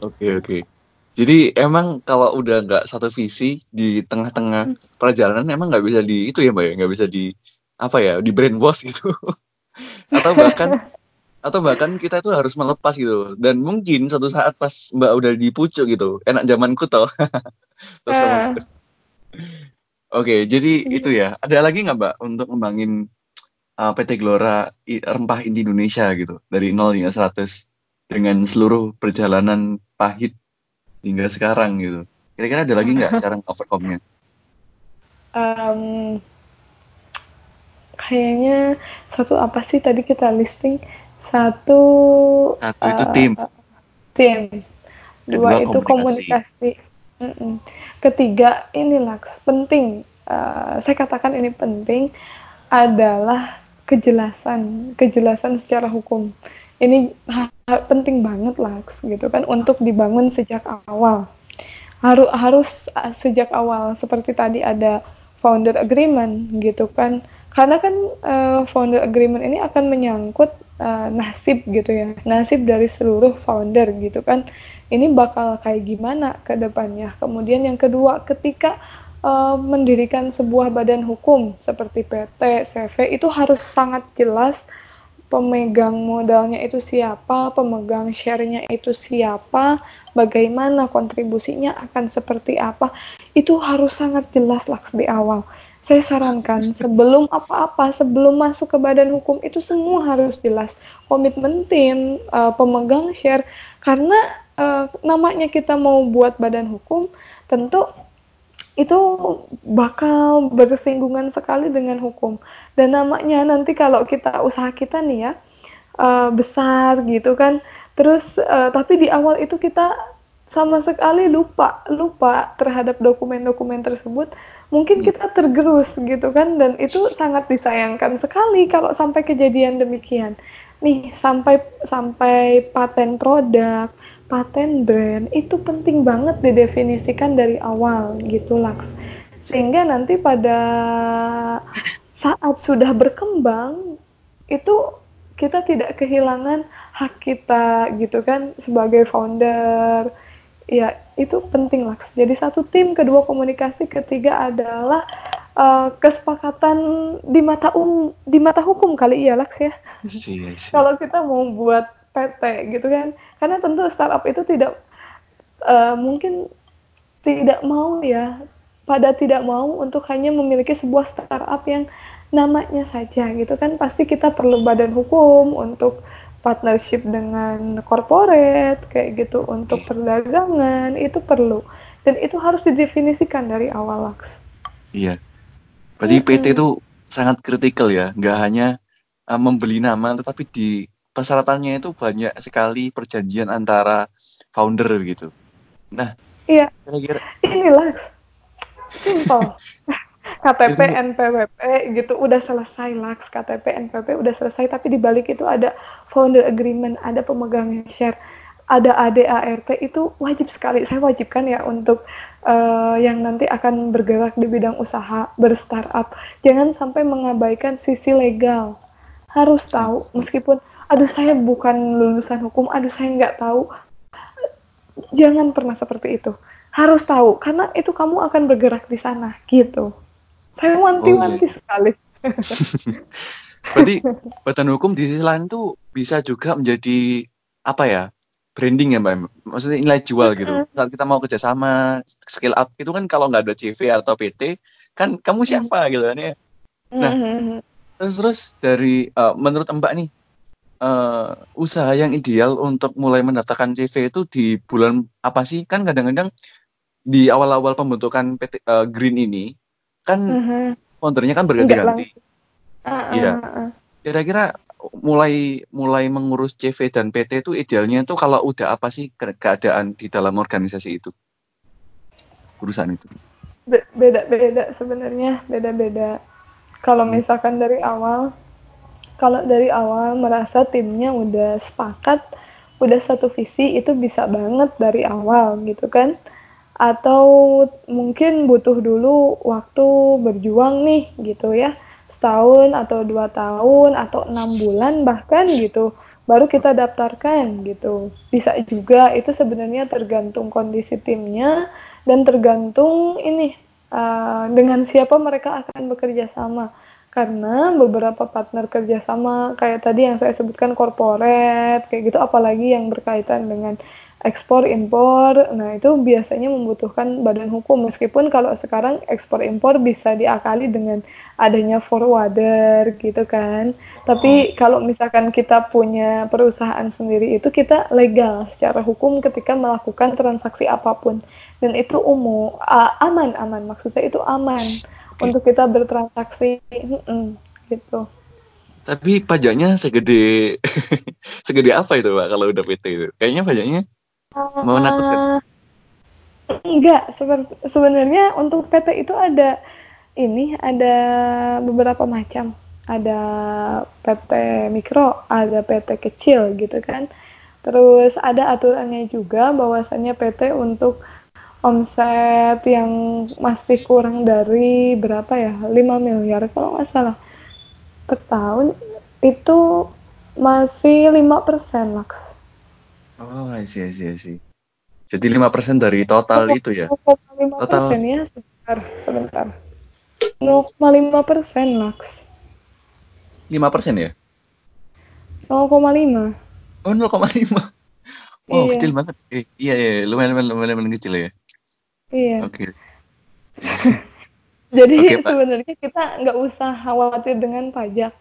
Oke oke. okay. Jadi emang kalau udah nggak satu visi di tengah-tengah hmm. perjalanan emang nggak bisa di itu ya mbak ya nggak bisa di apa ya di brainwash gitu atau bahkan atau bahkan kita itu harus melepas gitu dan mungkin suatu saat pas mbak udah di pucuk gitu enak zamanku toh terus uh. oke jadi iya. itu ya ada lagi nggak mbak untuk ngembangin uh, PT Gelora rempah inti Indonesia gitu dari 0 hingga 100 dengan seluruh perjalanan pahit hingga sekarang gitu. Kira-kira ada lagi nggak cara overcome-nya? Um, kayaknya satu apa sih tadi kita listing? Satu satu uh, itu eh, tim. tim. Dua itu komunikasi, komunikasi. ketiga ini Laks penting. Uh, saya katakan ini penting adalah kejelasan kejelasan secara hukum ini penting banget Laks gitu kan untuk dibangun sejak awal. Harus harus sejak awal seperti tadi ada founder agreement gitu kan. Karena kan uh, founder agreement ini akan menyangkut uh, nasib gitu ya nasib dari seluruh founder gitu kan. Ini bakal kayak gimana ke depannya? Kemudian yang kedua ketika uh, mendirikan sebuah badan hukum seperti PT CV itu harus sangat jelas pemegang modalnya itu siapa, pemegang share-nya itu siapa, bagaimana kontribusinya akan seperti apa, itu harus sangat jelas lah di awal saya sarankan sebelum apa-apa, sebelum masuk ke badan hukum itu semua harus jelas. Komitmen tim, uh, pemegang share, karena uh, namanya kita mau buat badan hukum, tentu itu bakal bersinggungan sekali dengan hukum. Dan namanya nanti kalau kita usaha kita nih ya uh, besar gitu kan, terus uh, tapi di awal itu kita sama sekali lupa lupa terhadap dokumen-dokumen tersebut mungkin hmm. kita tergerus gitu kan dan itu sangat disayangkan sekali kalau sampai kejadian demikian nih sampai sampai paten produk paten brand itu penting banget didefinisikan dari awal gitu Laks sehingga nanti pada saat sudah berkembang itu kita tidak kehilangan hak kita gitu kan sebagai founder ya itu penting Laks. Jadi satu tim, kedua komunikasi, ketiga adalah uh, kesepakatan di mata um di mata hukum kali ya Laks ya. Kalau kita mau buat PT gitu kan, karena tentu startup itu tidak uh, mungkin tidak mau ya, pada tidak mau untuk hanya memiliki sebuah startup yang namanya saja gitu kan, pasti kita perlu badan hukum untuk partnership dengan corporate kayak gitu untuk perdagangan itu perlu dan itu harus didefinisikan dari awal Laks. Iya. Berarti hmm. PT itu sangat kritikal ya, nggak hanya uh, membeli nama tetapi di persyaratannya itu banyak sekali perjanjian antara founder gitu. Nah, iya. Kira-kira ini Laks. Simple. KTP NPWP gitu udah selesai Laks KTP NPWP udah selesai tapi di balik itu ada founder agreement ada pemegang share ada ADART itu wajib sekali saya wajibkan ya untuk uh, yang nanti akan bergerak di bidang usaha berstartup jangan sampai mengabaikan sisi legal harus tahu meskipun aduh saya bukan lulusan hukum. Aduh saya nggak tahu. Jangan pernah seperti itu. Harus tahu karena itu kamu akan bergerak di sana gitu. Saya wanti-wanti oh, iya. sekali. Berarti badan hukum di sisi lain tuh bisa juga menjadi apa ya branding ya mbak? Maksudnya nilai jual gitu. Saat kita mau kerjasama skill up itu kan kalau nggak ada CV atau PT kan kamu siapa gitu kan ya? Nah terus terus dari uh, menurut mbak nih uh, usaha yang ideal untuk mulai mendaftarkan CV itu di bulan apa sih? Kan kadang-kadang di awal-awal pembentukan PT uh, Green ini kan uh-huh. foundernya kan berganti-ganti. Iya. uh, uh, uh. kira-kira mulai mulai mengurus CV dan PT itu idealnya itu kalau udah apa sih keadaan di dalam organisasi itu? Urusan itu. Beda-beda sebenarnya beda-beda. Kalau hmm. misalkan dari awal kalau dari awal merasa timnya udah sepakat udah satu visi itu bisa banget dari awal gitu kan? Atau mungkin butuh dulu waktu berjuang nih gitu ya. Setahun atau dua tahun atau enam bulan bahkan gitu. Baru kita daftarkan gitu. Bisa juga itu sebenarnya tergantung kondisi timnya dan tergantung ini uh, dengan siapa mereka akan bekerja sama karena beberapa partner kerjasama kayak tadi yang saya sebutkan corporate kayak gitu apalagi yang berkaitan dengan ekspor impor nah itu biasanya membutuhkan badan hukum. Meskipun kalau sekarang ekspor impor bisa diakali dengan adanya forwarder gitu kan. Tapi oh. kalau misalkan kita punya perusahaan sendiri itu kita legal secara hukum ketika melakukan transaksi apa pun. Dan itu umum aman aman. Maksudnya itu aman okay. untuk kita bertransaksi gitu tapi pajaknya segede segede apa itu pak kalau udah PT itu kayaknya pajaknya Mau menakutkan? Uh, enggak, sebenarnya untuk PT itu ada ini ada beberapa macam. Ada PT mikro, ada PT kecil gitu kan. Terus ada aturannya juga bahwasannya PT untuk omset yang masih kurang dari berapa ya 5 miliar kalau nggak salah per tahun itu masih 5% Lux Oh, I see, I see, I see. Jadi 5% dari total itu ya? 0,5 total ya, sebentar, sebentar. 0,5 persen, Max. 5 persen ya? 0,5. Oh, 0,5. Wow, iya. kecil banget. Eh, iya, iya, lumayan, lumayan, lumayan, lumayan kecil ya? Iya. Oke. Okay. Jadi okay, sebenarnya kita nggak usah khawatir dengan pajak.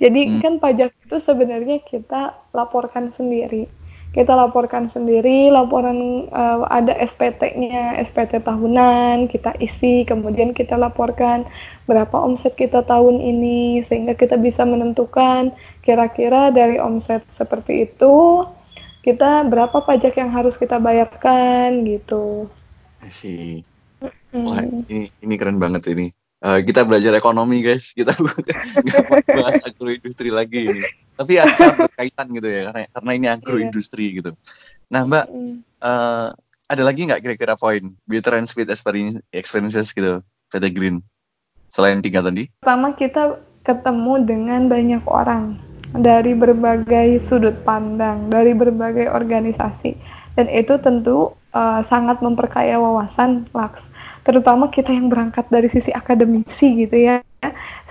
Jadi hmm. kan pajak itu sebenarnya kita laporkan sendiri kita laporkan sendiri laporan uh, ada SPT-nya SPT tahunan kita isi kemudian kita laporkan berapa omset kita tahun ini sehingga kita bisa menentukan kira-kira dari omset seperti itu kita berapa pajak yang harus kita bayarkan gitu sih wah ini ini keren banget ini. Uh, kita belajar ekonomi guys. Kita nggak bahas agroindustri lagi ini. Tapi ya sangat berkaitan gitu ya karena karena ini agroindustri yeah. gitu. Nah mbak uh, ada lagi nggak kira-kira poin? Better and speed experiences gitu PT Green. Selain tiga tadi. Pertama kita ketemu dengan banyak orang dari berbagai sudut pandang dari berbagai organisasi. Dan itu tentu uh, sangat memperkaya wawasan Laks terutama kita yang berangkat dari sisi akademisi gitu ya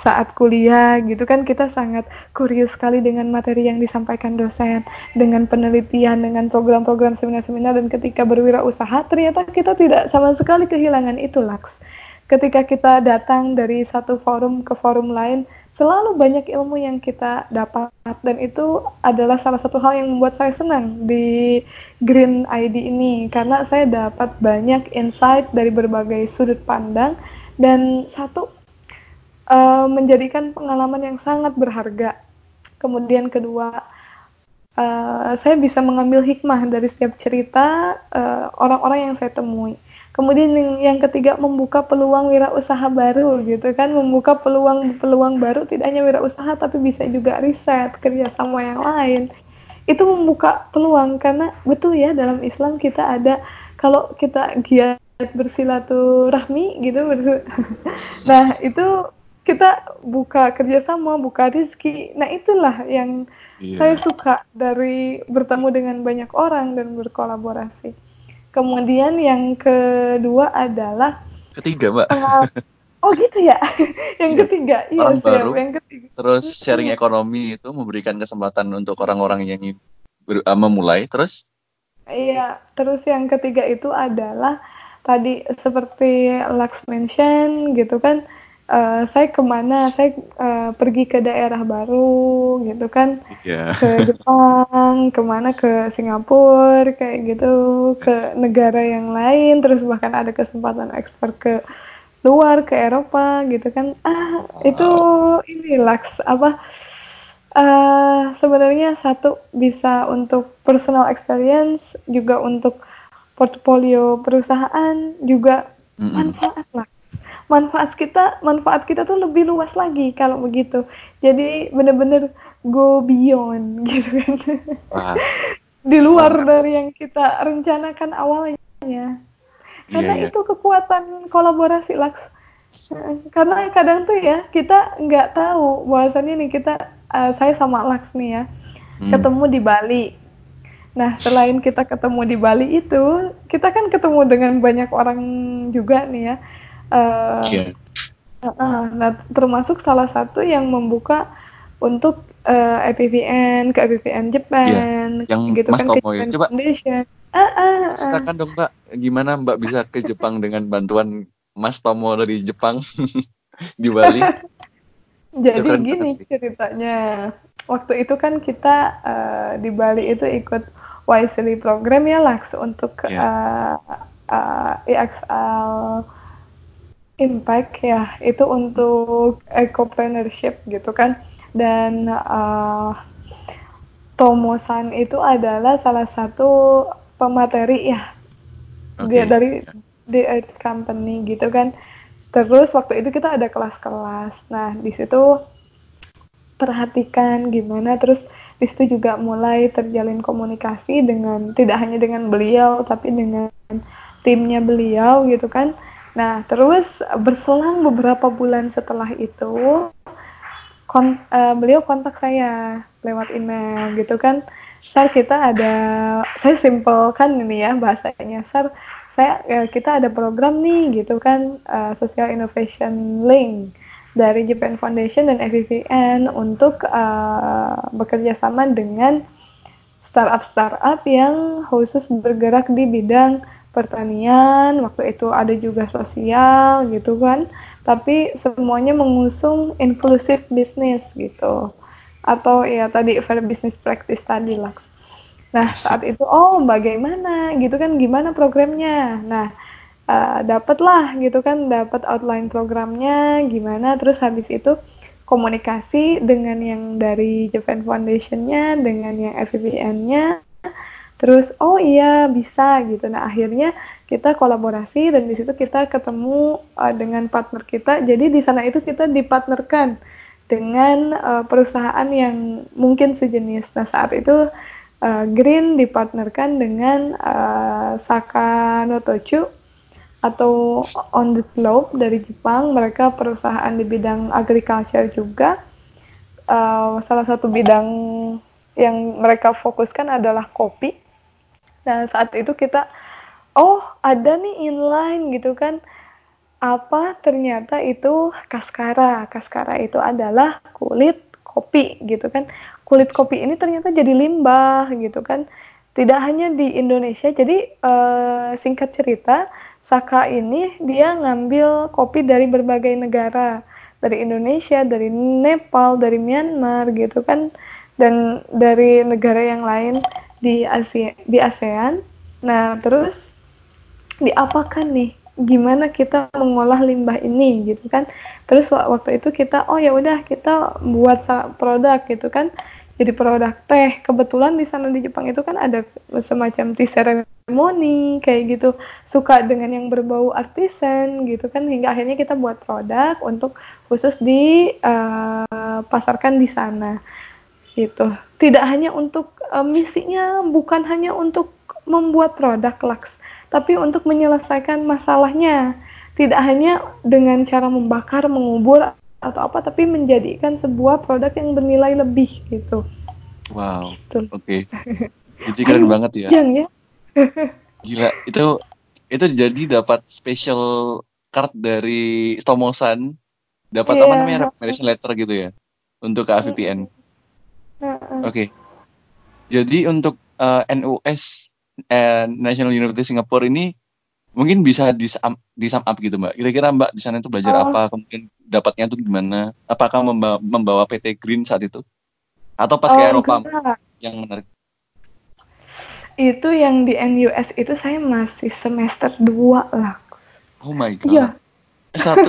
saat kuliah gitu kan kita sangat kurius sekali dengan materi yang disampaikan dosen, dengan penelitian, dengan program-program seminar-seminar dan ketika berwirausaha ternyata kita tidak sama sekali kehilangan itu Laks. Ketika kita datang dari satu forum ke forum lain, selalu banyak ilmu yang kita dapat dan itu adalah salah satu hal yang membuat saya senang di Green ID ini karena saya dapat banyak insight dari berbagai sudut pandang dan satu uh, menjadikan pengalaman yang sangat berharga. Kemudian kedua, uh, saya bisa mengambil hikmah dari setiap cerita eh, orang-orang uh, yang saya temui. Kemudian yang, yang ketiga membuka peluang wirausaha baru gitu kan, membuka peluang-peluang baru tidak hanya wirausaha tapi bisa juga riset, kerjasama yang lain. Itu membuka peluang karena betul ya dalam Islam kita ada kalau kita giat bersilaturahmi gitu bersil nah itu kita buka kerjasama buka rezeki nah itulah yang yeah. saya suka dari bertemu dengan banyak orang dan berkolaborasi kemudian yang kedua adalah ketiga mbak. Oh gitu ya? Yang yeah. ketiga? Iya orang baru. Yang ketiga. Terus sharing ekonomi itu memberikan kesempatan untuk orang-orang yang ingin uh, memulai. Terus? Iya terus yang ketiga itu adalah tadi seperti Lux mention gitu kan uh, saya ke mana saya uh, pergi ke daerah baru gitu kan. Yeah. ke Jepang ke mana ke Singapura kayak gitu. Ke negara yang lain terus bahkan ada kesempatan ekspor ke luar ke Eropa gitu kan. Ah wow. itu ini Lux apa uh, sebenarnya satu bisa untuk personal experience juga untuk portfolio perusahaan juga manfaat lah manfaat kita manfaat kita tuh lebih luas lagi kalau begitu. Jadi bener-bener go beyond gitu kan. Di luar dari yang kita rencanakan awalnya. Karena yeah, yeah. itu kekuatan kolaborasi Laks. Karena kadang tuh ya kita nggak tahu bahwasannya nih kita uh, saya sama Laks nih ya hmm. ketemu di Bali. Nah, selain kita ketemu di Bali itu, kita kan ketemu dengan banyak orang juga nih ya. Uh, yeah. uh, nah, termasuk salah satu yang membuka untuk uh, eh, EPVN ke EPVN Jepang, yeah. yang gitu Mas kan Tomo ya. Coba. Foundation. Uh, uh, uh. Silakan dong Mbak, gimana Mbak bisa ke Jepang dengan bantuan Mas Tomo dari Jepang di Bali? Jadi gini ceritanya. Waktu itu kan kita uh, di Bali itu ikut Wisely program ya Lux untuk yeah. uh, uh, EXL Impact ya itu untuk ecopreneurship gitu kan. Dan uh, Tomosan itu adalah salah satu pemateri ya okay. dia dari the Earth Company gitu kan. Terus waktu itu kita ada kelas-kelas. Nah di situ perhatikan gimana. Terus di situ juga mulai terjalin komunikasi dengan tidak hanya dengan beliau tapi dengan timnya beliau gitu kan nah terus berselang beberapa bulan setelah itu kon uh, beliau kontak saya lewat email gitu kan. Sar kita ada saya simple ini ya bahasanya Sar saya ya, kita ada program nih gitu kan uh, social innovation link dari Japan Foundation dan FVVN untuk uh, bekerja sama dengan startup-startup yang khusus bergerak di bidang pertanian, waktu itu ada juga sosial gitu kan, tapi semuanya mengusung inclusive business gitu. Atau ya tadi fair business practice tadi Lux. Nah, saat itu oh bagaimana gitu kan gimana programnya. Nah, uh, dapatlah gitu kan dapat outline programnya gimana terus habis itu komunikasi dengan yang dari Japan Foundation-nya dengan yang FVPN-nya terus oh iya bisa gitu. Nah akhirnya kita kolaborasi dan di situ kita ketemu uh, dengan partner kita. Jadi di sana itu kita dipartnerkan dengan uh, perusahaan yang mungkin sejenis. Nah saat itu uh, Green dipartnerkan dengan uh, Saka Notochu atau on the slope dari Jepang. Mereka perusahaan di bidang agriculture juga. Uh, salah satu bidang yang mereka fokuskan adalah kopi nah saat itu kita oh ada nih inline gitu kan. Apa? Ternyata itu kaskara. Kaskara itu adalah kulit kopi gitu kan. Kulit kopi ini ternyata jadi limbah gitu kan. Tidak hanya di Indonesia jadi uh, singkat cerita Saka ini dia ngambil kopi dari berbagai negara, dari Indonesia, dari Nepal, dari Myanmar gitu kan, dan dari negara yang lain di Asia, di ASEAN. Nah, terus diapakan nih? Gimana kita mengolah limbah ini gitu kan? Terus waktu itu kita oh ya udah kita buat produk gitu kan jadi produk teh. Kebetulan di sana di Jepang itu kan ada semacam tea ceremony kayak gitu. Suka dengan yang berbau artisan gitu kan hingga akhirnya kita buat produk untuk khusus eh, uh, di sana. Gitu. Tidak hanya untuk uh, misinya bukan hanya untuk membuat produk laks, tapi untuk menyelesaikan masalahnya. Tidak hanya dengan cara membakar, mengubur atau apa tapi menjadikan sebuah produk yang bernilai lebih gitu wow gitu. oke okay. jadi keren banget ya ya gila itu itu jadi dapat special card dari Tomosan dapat yeah. apa namanya recommendation letter gitu ya untuk ke AVPN oke. Okay. jadi untuk uh, eh, NUS uh, National University Singapore ini mungkin bisa di sum, di sum up gitu mbak. Kira-kira mbak di sana itu belajar oh. apa? Kemudian dapatnya tuh gimana? Apakah membawa, membawa PT Green saat itu? Atau pas oh, ke Eropa enggak. yang menarik? Itu yang di NUS itu saya masih semester 2 lah. Oh my god. Iya. S1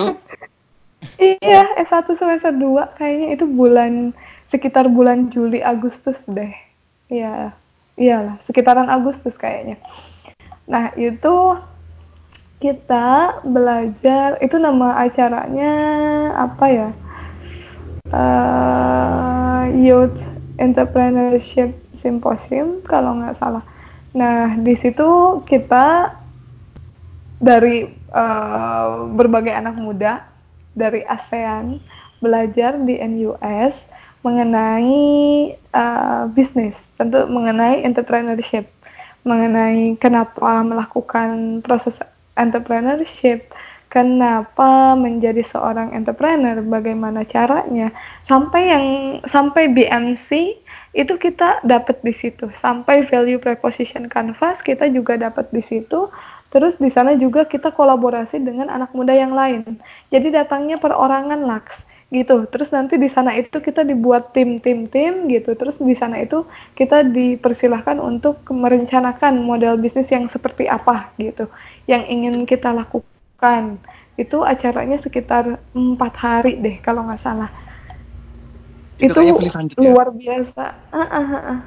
iya S1 semester 2 kayaknya itu bulan sekitar bulan Juli Agustus deh. Iya iyalah sekitaran Agustus kayaknya. Nah itu kita belajar itu nama acaranya apa ya? Uh, Youth Entrepreneurship Symposium kalau nggak salah. Nah di situ kita dari uh, berbagai anak muda dari ASEAN belajar di NUS mengenai uh, bisnis, tentu mengenai entrepreneurship, mengenai kenapa melakukan proses entrepreneurship, kenapa menjadi seorang entrepreneur, bagaimana caranya, sampai yang sampai BMC itu kita dapat di situ, sampai value preposition canvas kita juga dapat di situ. Terus di sana juga kita kolaborasi dengan anak muda yang lain. Jadi datangnya perorangan laks gitu. Terus nanti di sana itu kita dibuat tim-tim-tim gitu. Terus di sana itu kita dipersilahkan untuk merencanakan model bisnis yang seperti apa gitu, yang ingin kita lakukan. Itu acaranya sekitar empat hari deh kalau nggak salah. Itu, itu ya? luar biasa. Uh, uh, uh.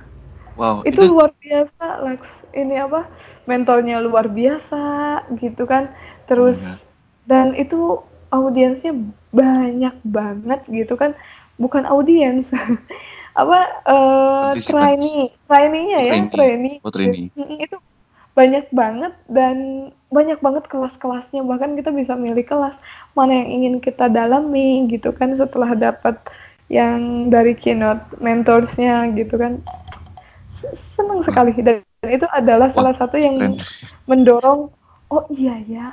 Wow, itu, itu luar biasa, Lex. Ini apa? Mentornya luar biasa, gitu kan. Terus oh, dan itu audiensnya banyak banget gitu kan. Bukan audiens. Apa uh, trainee trainee-nya ya trainee, oh, trainee. itu banyak banget dan banyak banget kelas-kelasnya. Bahkan kita bisa milih kelas mana yang ingin kita dalami gitu kan setelah dapat yang dari keynote mentorsnya gitu kan. Senang sekali. Dan itu adalah salah satu yang mendorong oh iya ya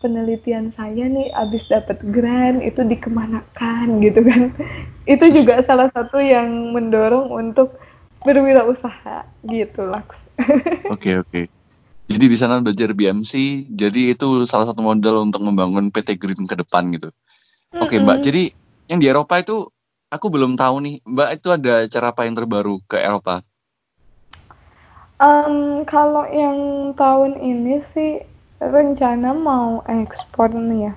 penelitian saya nih abis dapat grant itu dikemanakan gitu kan. Itu juga salah satu yang mendorong untuk berwirausaha gitu Laks. Oke okay, oke. Okay. jadi di sana belajar BMC jadi itu salah satu modal untuk membangun PT Green ke depan gitu. Oke okay, Mbak jadi yang di Eropa itu aku belum tahu nih Mbak itu ada cara apa yang terbaru ke Eropa? Um, kalau yang tahun ini sih rencana mau ekspor nih ya.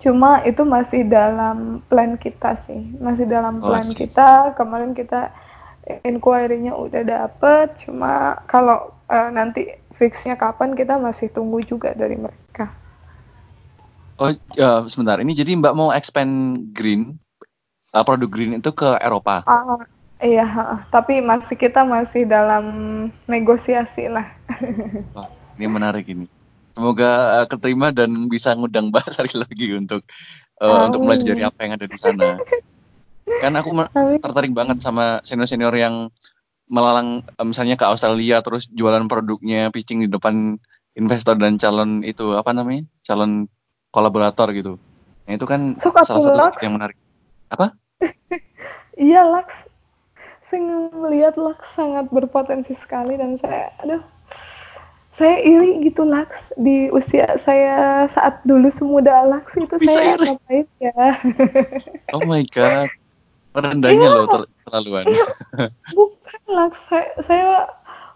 Cuma itu masih dalam plan kita sih, masih dalam oh, plan oh, kita. Kemarin kita inquiry-nya udah dapet, cuma kalau uh, nanti fixnya kapan kita masih tunggu juga dari mereka. Oh, uh, sebentar. Ini jadi Mbak mau expand green, uh, produk green itu ke Eropa? Uh, iya, uh, tapi masih kita masih dalam negosiasi lah. oh, ini menarik ini. Semoga uh, keterima dan bisa ngundang Mbak Sari lagi untuk uh, untuk melajari apa yang ada di sana. Kan aku tertarik banget sama senior-senior yang melalang uh, misalnya ke Australia terus jualan produknya pitching di depan investor dan calon itu apa namanya? calon kolaborator gitu. Nah, itu kan Suka salah satu Lux. yang menarik. Apa? iya, Lux. Saya melihat Lux sangat berpotensi sekali dan saya aduh saya iri gitu Laks. Di usia saya saat dulu semuda Laks itu Bisa saya iri. ngapain ya? Oh my god. Rendahnya iya, loh ter terlaluan. Iya, bukan Laks. Saya, saya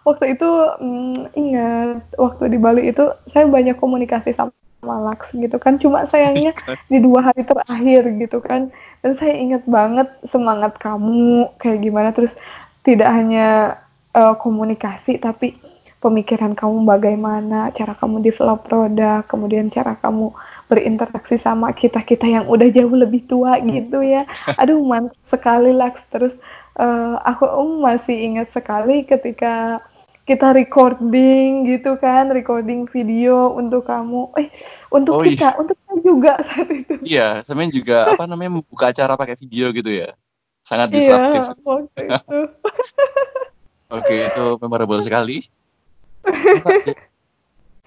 waktu itu mm, ingat waktu di Bali itu saya banyak komunikasi sama Laks gitu kan. Cuma sayangnya di dua hari terakhir gitu kan. Dan saya ingat banget semangat kamu kayak gimana. Terus tidak hanya uh, komunikasi tapi pemikiran kamu bagaimana, cara kamu develop produk, kemudian cara kamu berinteraksi sama kita-kita yang udah jauh lebih tua gitu ya. Aduh mantap sekali Laks. Terus uh, aku um, masih ingat sekali ketika kita recording gitu kan, recording video untuk kamu, eh untuk Oh kita, iya. untuk kita juga saat itu. Iya, sampean juga apa namanya membuka acara pakai video gitu ya. Sangat Iya, disruptif. waktu itu. Oke, itu memorable sekali.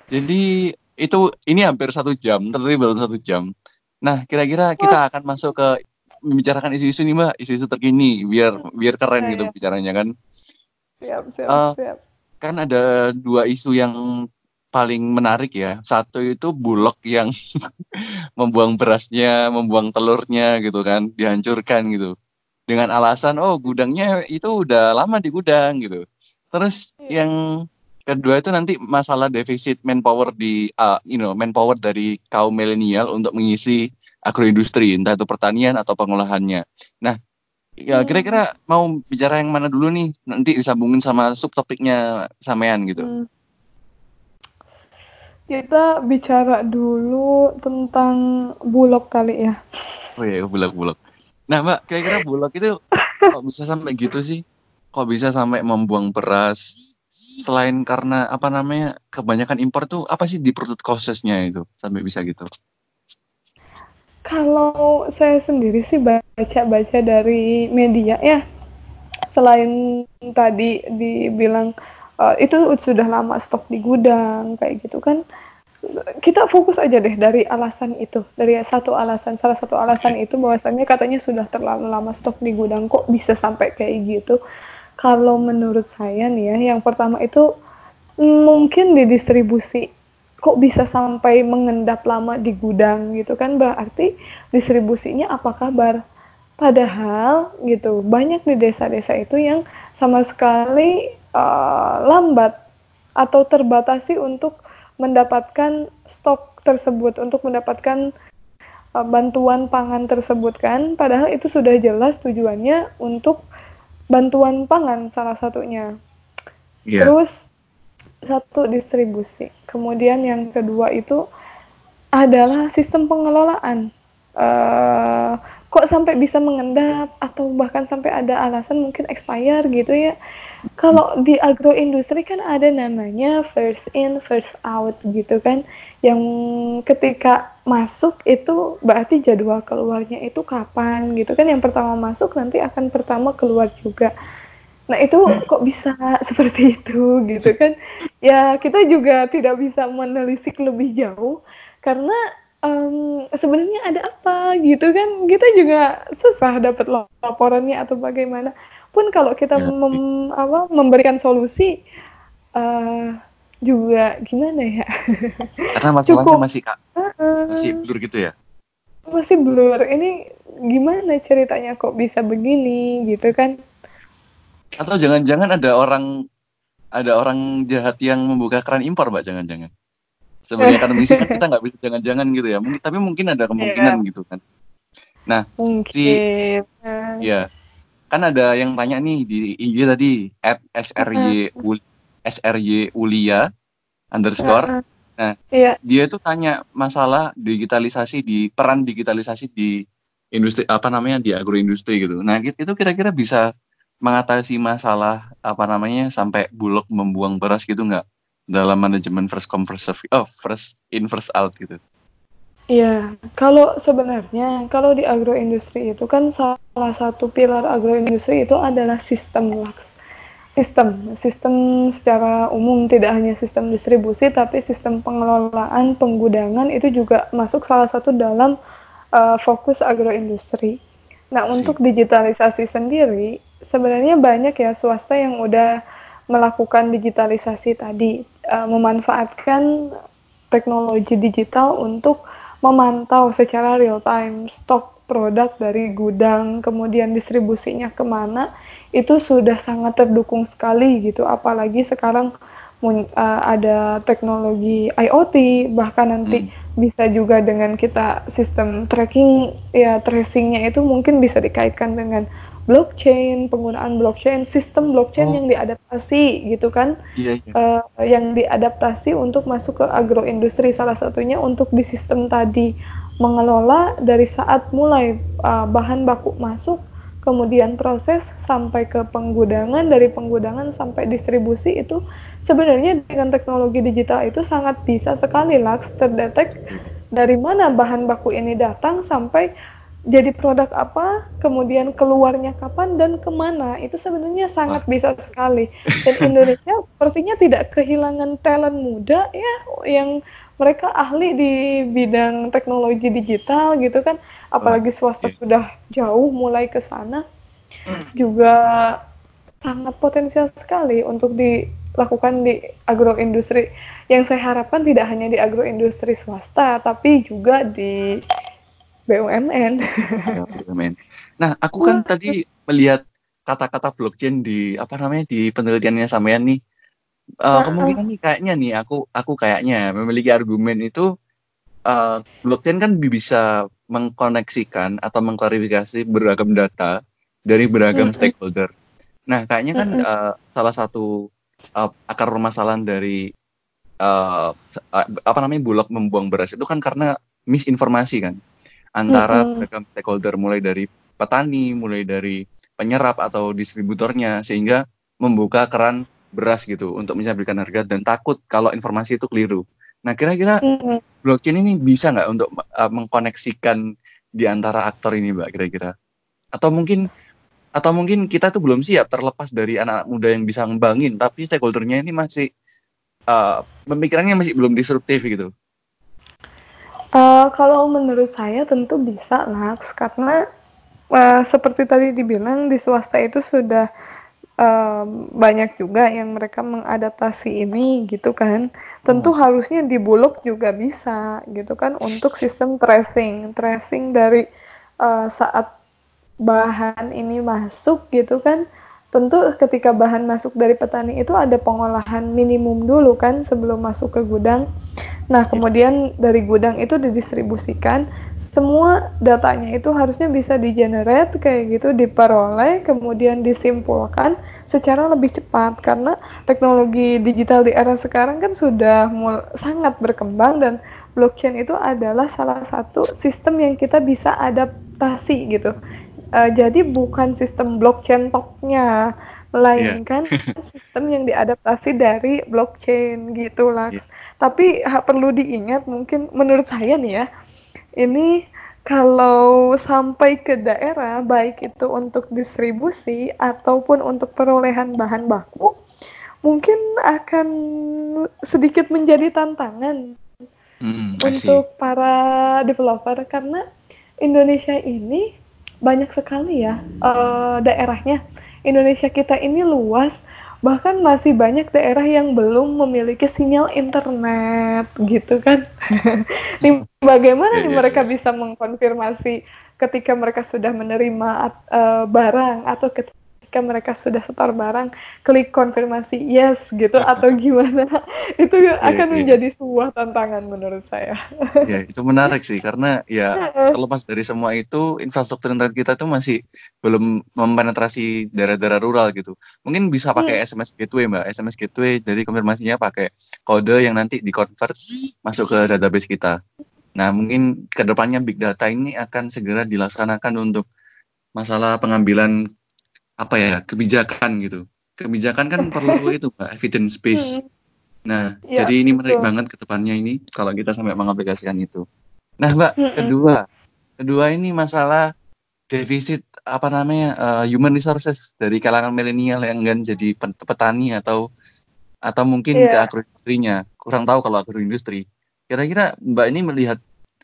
Jadi itu ini hampir satu jam, tapi baru satu jam. Nah, kira-kira kita akan masuk ke membicarakan isu-isu nih mbak, isu-isu terkini, biar biar keren Iya, gitu iya. bicaranya kan. Siap, siap, Eh, siap. kan ada dua isu yang paling menarik ya. Satu itu Bulog yang membuang berasnya, membuang telurnya gitu kan, dihancurkan gitu. Dengan alasan oh gudangnya itu udah lama di gudang gitu. Terus Iya. yang kedua itu nanti masalah defisit manpower di uh, you know, manpower dari kaum milenial untuk mengisi agroindustri, entah itu pertanian atau pengolahannya. Nah, ya Hmm. kira-kira mau bicara yang mana dulu nih? Nanti disambungin sama subtopiknya sampean gitu. Hmm. Kita bicara dulu tentang bulog kali ya. Oh iya, bulog-bulog. Nah, Mbak, kira-kira bulog itu kok bisa sampai gitu sih? Kok bisa sampai membuang beras? Selain karena apa namanya kebanyakan impor tuh apa sih di perut causes-nya itu? Sampai bisa gitu? Kalau saya sendiri sih baca-baca dari media ya, selain tadi dibilang uh, itu sudah lama stok di gudang kayak gitu kan, kita fokus aja deh dari alasan itu, dari satu alasan, salah satu alasan itu bahwasannya katanya sudah terlalu lama stok di gudang, kok bisa sampai kayak gitu? Kalau menurut saya nih ya, yang pertama itu mungkin di distribusi kok bisa sampai mengendap lama di gudang gitu kan berarti distribusinya apa kabar? Padahal gitu banyak di desa-desa itu yang sama sekali uh, lambat atau terbatasi untuk mendapatkan stok tersebut untuk mendapatkan uh, bantuan pangan tersebut kan. Padahal itu sudah jelas tujuannya untuk bantuan pangan salah satunya yeah. terus satu distribusi. Kemudian yang kedua itu adalah sistem pengelolaan. Uh, kok sampai bisa mengendap atau bahkan sampai ada alasan mungkin expire gitu ya. Kalau di agroindustri kan ada namanya first in first out gitu kan. Yang ketika masuk itu berarti jadwal keluarnya itu kapan gitu kan. Yang pertama masuk nanti akan pertama keluar juga. Nah itu kok bisa seperti itu gitu kan? Ya kita juga tidak bisa menelisik lebih jauh karena um, sebenarnya ada apa gitu kan? Kita juga susah dapat laporannya atau bagaimana. Pun kalau kita Ya. mem, apa, memberikan solusi uh, juga gimana ya? Karena masalahnya Cukup masih kak masih blur gitu ya. masih blur. Ini gimana ceritanya kok bisa begini gitu kan? Atau jangan-jangan ada orang ada orang jahat yang membuka keran impor, Mbak, jangan-jangan. Sebenarnya akademisi kan kita nggak bisa jangan-jangan gitu ya. Mungkin tapi mungkin ada kemungkinan Iya. gitu kan. Nah, si Mungkin. ya kan ada yang tanya nih di IG tadi at sry sry ulia underscore. Nah, Iya. dia itu tanya masalah digitalisasi di peran digitalisasi di industri apa namanya di agroindustri gitu. Nah, itu kira-kira bisa mengatasi masalah apa namanya sampai bulog membuang beras gitu nggak dalam manajemen first come first serve oh first in first out gitu. Iya, kalau sebenarnya kalau di agroindustri itu kan salah satu pilar agroindustri itu adalah sistem LAX. Sistem, sistem secara umum tidak hanya sistem distribusi tapi sistem pengelolaan penggudangan itu juga masuk salah satu dalam uh, fokus agroindustri. Nah, Si. untuk digitalisasi sendiri sebenarnya banyak ya swasta yang udah melakukan digitalisasi tadi, uh, memanfaatkan teknologi digital untuk memantau secara real time stok produk dari gudang, kemudian distribusinya ke mana, itu sudah sangat terdukung sekali gitu. Apalagi sekarang uh, ada teknologi IoT, bahkan nanti Hmm. bisa juga dengan kita sistem tracking, ya tracingnya itu mungkin bisa dikaitkan dengan blockchain, penggunaan blockchain, sistem blockchain Oh. yang diadaptasi gitu kan Iya iya. uh, yang diadaptasi untuk masuk ke agroindustri salah satunya untuk di sistem tadi mengelola dari saat mulai uh, bahan baku masuk kemudian proses sampai ke penggudangan, dari penggudangan sampai distribusi itu sebenarnya dengan teknologi digital itu sangat bisa sekali Laks terdetek dari mana bahan baku ini datang sampai jadi produk apa, kemudian keluarnya kapan dan ke mana, itu sebenarnya sangat Wah. bisa sekali. Dan Indonesia sepertinya tidak kehilangan talent muda ya yang mereka ahli di bidang teknologi digital gitu kan, apalagi swasta sudah jauh mulai ke sana, juga sangat potensial sekali untuk dilakukan di agroindustri. Yang saya harapkan tidak hanya di agroindustri swasta, tapi juga di BUMN. BUMN. Nah, aku kan tadi melihat kata-kata blockchain di apa namanya di penelitiannya sampean nih. Uh, kemungkinan nih kayaknya nih aku aku kayaknya memiliki argumen itu uh, blockchain kan bisa mengkoneksikan atau mengklarifikasi beragam data dari beragam stakeholder. Nah, kayaknya kan uh, salah satu uh, akar permasalahan dari uh, apa namanya bulog membuang beras itu kan karena misinformasi kan antara mm-hmm. beragam stakeholder mulai dari petani, mulai dari penyerap atau distributornya sehingga membuka keran beras gitu untuk menstabilkan harga dan takut kalau informasi itu keliru. Nah kira-kira mm-hmm. blockchain ini bisa nggak untuk uh, mengkoneksikan di antara aktor ini mbak kira-kira? Atau mungkin atau mungkin kita tuh belum siap terlepas dari anak muda yang bisa ngembangin tapi stakeholdernya ini masih uh, pemikirannya masih belum disruptif gitu. Uh, kalau menurut saya tentu bisa Laks karena uh, seperti tadi dibilang di swasta itu sudah uh, banyak juga yang mereka mengadaptasi ini gitu kan. Tentu oh, harusnya di Bulog juga bisa gitu kan untuk sistem tracing, tracing dari uh, saat bahan ini masuk gitu kan. Tentu ketika bahan masuk dari petani itu ada pengolahan minimum dulu kan sebelum masuk ke gudang. Nah, kemudian dari gudang itu didistribusikan, semua datanya itu harusnya bisa di-generate kayak gitu, diperoleh, kemudian disimpulkan secara lebih cepat. Karena teknologi digital di era sekarang kan sudah sangat berkembang dan blockchain itu adalah salah satu sistem yang kita bisa adaptasi gitu. Uh, jadi bukan sistem blockchain topnya, melainkan yeah. sistem yang diadaptasi dari blockchain gitu lah. Yeah. Tapi ha, perlu diingat mungkin menurut saya nih ya, ini kalau sampai ke daerah baik itu untuk distribusi ataupun untuk perolehan bahan baku mungkin akan sedikit menjadi tantangan mm, untuk para developer karena Indonesia ini banyak sekali ya uh, daerahnya. Indonesia kita ini luas bahkan masih banyak daerah yang belum memiliki sinyal internet gitu kan bagaimana yeah, yeah, mereka yeah. bisa mengkonfirmasi ketika mereka sudah menerima uh, barang atau ketika mereka sudah setor barang klik konfirmasi yes gitu atau gimana. Itu yeah, akan yeah. menjadi sebuah tantangan menurut saya. Ya itu menarik sih karena ya terlepas dari semua itu infrastruktur internet kita tuh masih belum mempenetrasi daerah-daerah rural gitu. Mungkin bisa pakai hmm. SMS gateway mbak. SMS gateway dari konfirmasinya pakai kode yang nanti di convert masuk ke database kita. Nah mungkin ke depannya big data ini akan segera dilaksanakan untuk masalah pengambilan apa ya kebijakan gitu kebijakan kan perlu itu pak evidence base hmm. nah ya, jadi ini menarik betul. banget ke depannya ini kalau kita sampai mengaplikasikan itu nah mbak hmm. kedua kedua ini masalah defisit apa namanya uh, human resources dari kalangan milenial yang kan jadi petani atau atau mungkin yeah. ke agroindustrinya kurang tahu kalau agroindustri kira-kira mbak ini melihat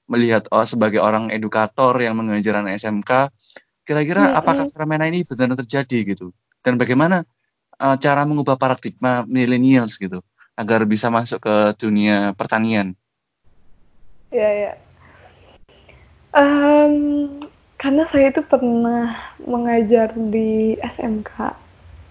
melihat oh, sebagai orang edukator yang mengajar anak SMK Kira-kira hmm, apakah fenomena ini benar-benar terjadi gitu? Dan bagaimana uh, cara mengubah paradigma millennials gitu agar bisa masuk ke dunia pertanian? Ya ya. Um, karena saya itu pernah mengajar di SMK,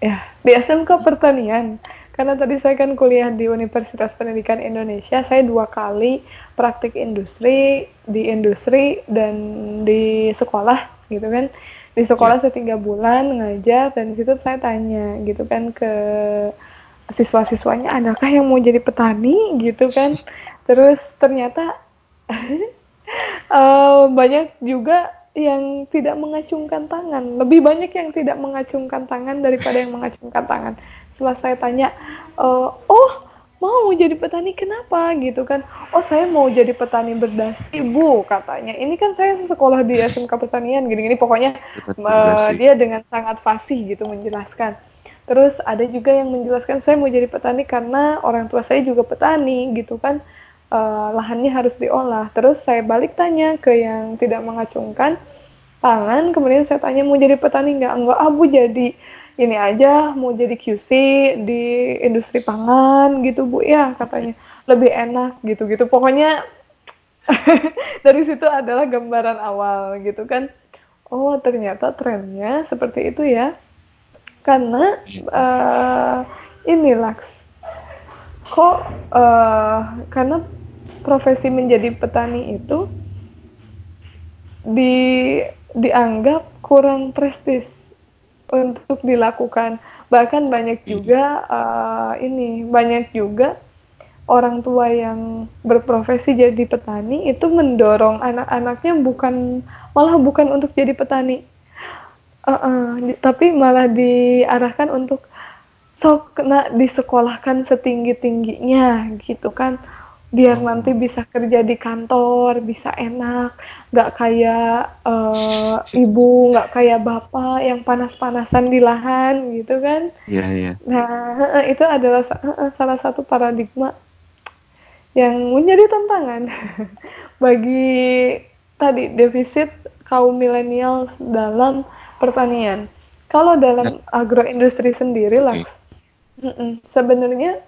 ya di SMK pertanian. Karena tadi saya kan kuliah di Universitas Pendidikan Indonesia, saya dua kali praktik industri di industri dan di sekolah gitu kan di sekolah yeah. saya tiga bulan ngajar dan di situ saya tanya gitu kan ke siswa-siswanya adakah yang mau jadi petani gitu kan terus ternyata uh, banyak juga yang tidak mengacungkan tangan. Lebih banyak yang tidak mengacungkan tangan daripada yang mengacungkan tangan. Setelah saya tanya, e, oh mau jadi petani kenapa gitu kan? Oh saya mau jadi petani berdasi bu katanya. Ini kan saya sekolah di SMK pertanian gini-gini. Pokoknya uh, dia dengan sangat fasih gitu menjelaskan. Terus ada juga yang menjelaskan saya mau jadi petani karena orang tua saya juga petani gitu kan uh, lahannya harus diolah. Terus saya balik tanya ke yang tidak mengacungkan tangan, kemudian saya tanya mau jadi petani nggak? Enggak, ah bu jadi ini aja mau jadi QC di industri pangan gitu bu ya katanya lebih enak gitu-gitu. Pokoknya dari situ adalah gambaran awal gitu kan. Oh ternyata trennya seperti itu ya. Karena uh, ini Laks kok uh, karena profesi menjadi petani itu di dianggap kurang prestis untuk dilakukan. Bahkan banyak iya. juga uh, ini banyak juga orang tua yang berprofesi jadi petani itu mendorong anak-anaknya bukan malah bukan untuk jadi petani. Uh, uh, di, tapi malah diarahkan untuk sok kena disekolahkan setinggi tingginya gitu kan biar oh. nanti bisa kerja di kantor bisa enak nggak kayak uh, ibu nggak kayak bapak yang panas-panasan di lahan gitu kan iya yeah, iya yeah. nah itu adalah salah satu paradigma yang menjadi tantangan bagi tadi defisit kaum milenial dalam pertanian kalau dalam nah. agroindustri sendiri okay. lah sebenarnya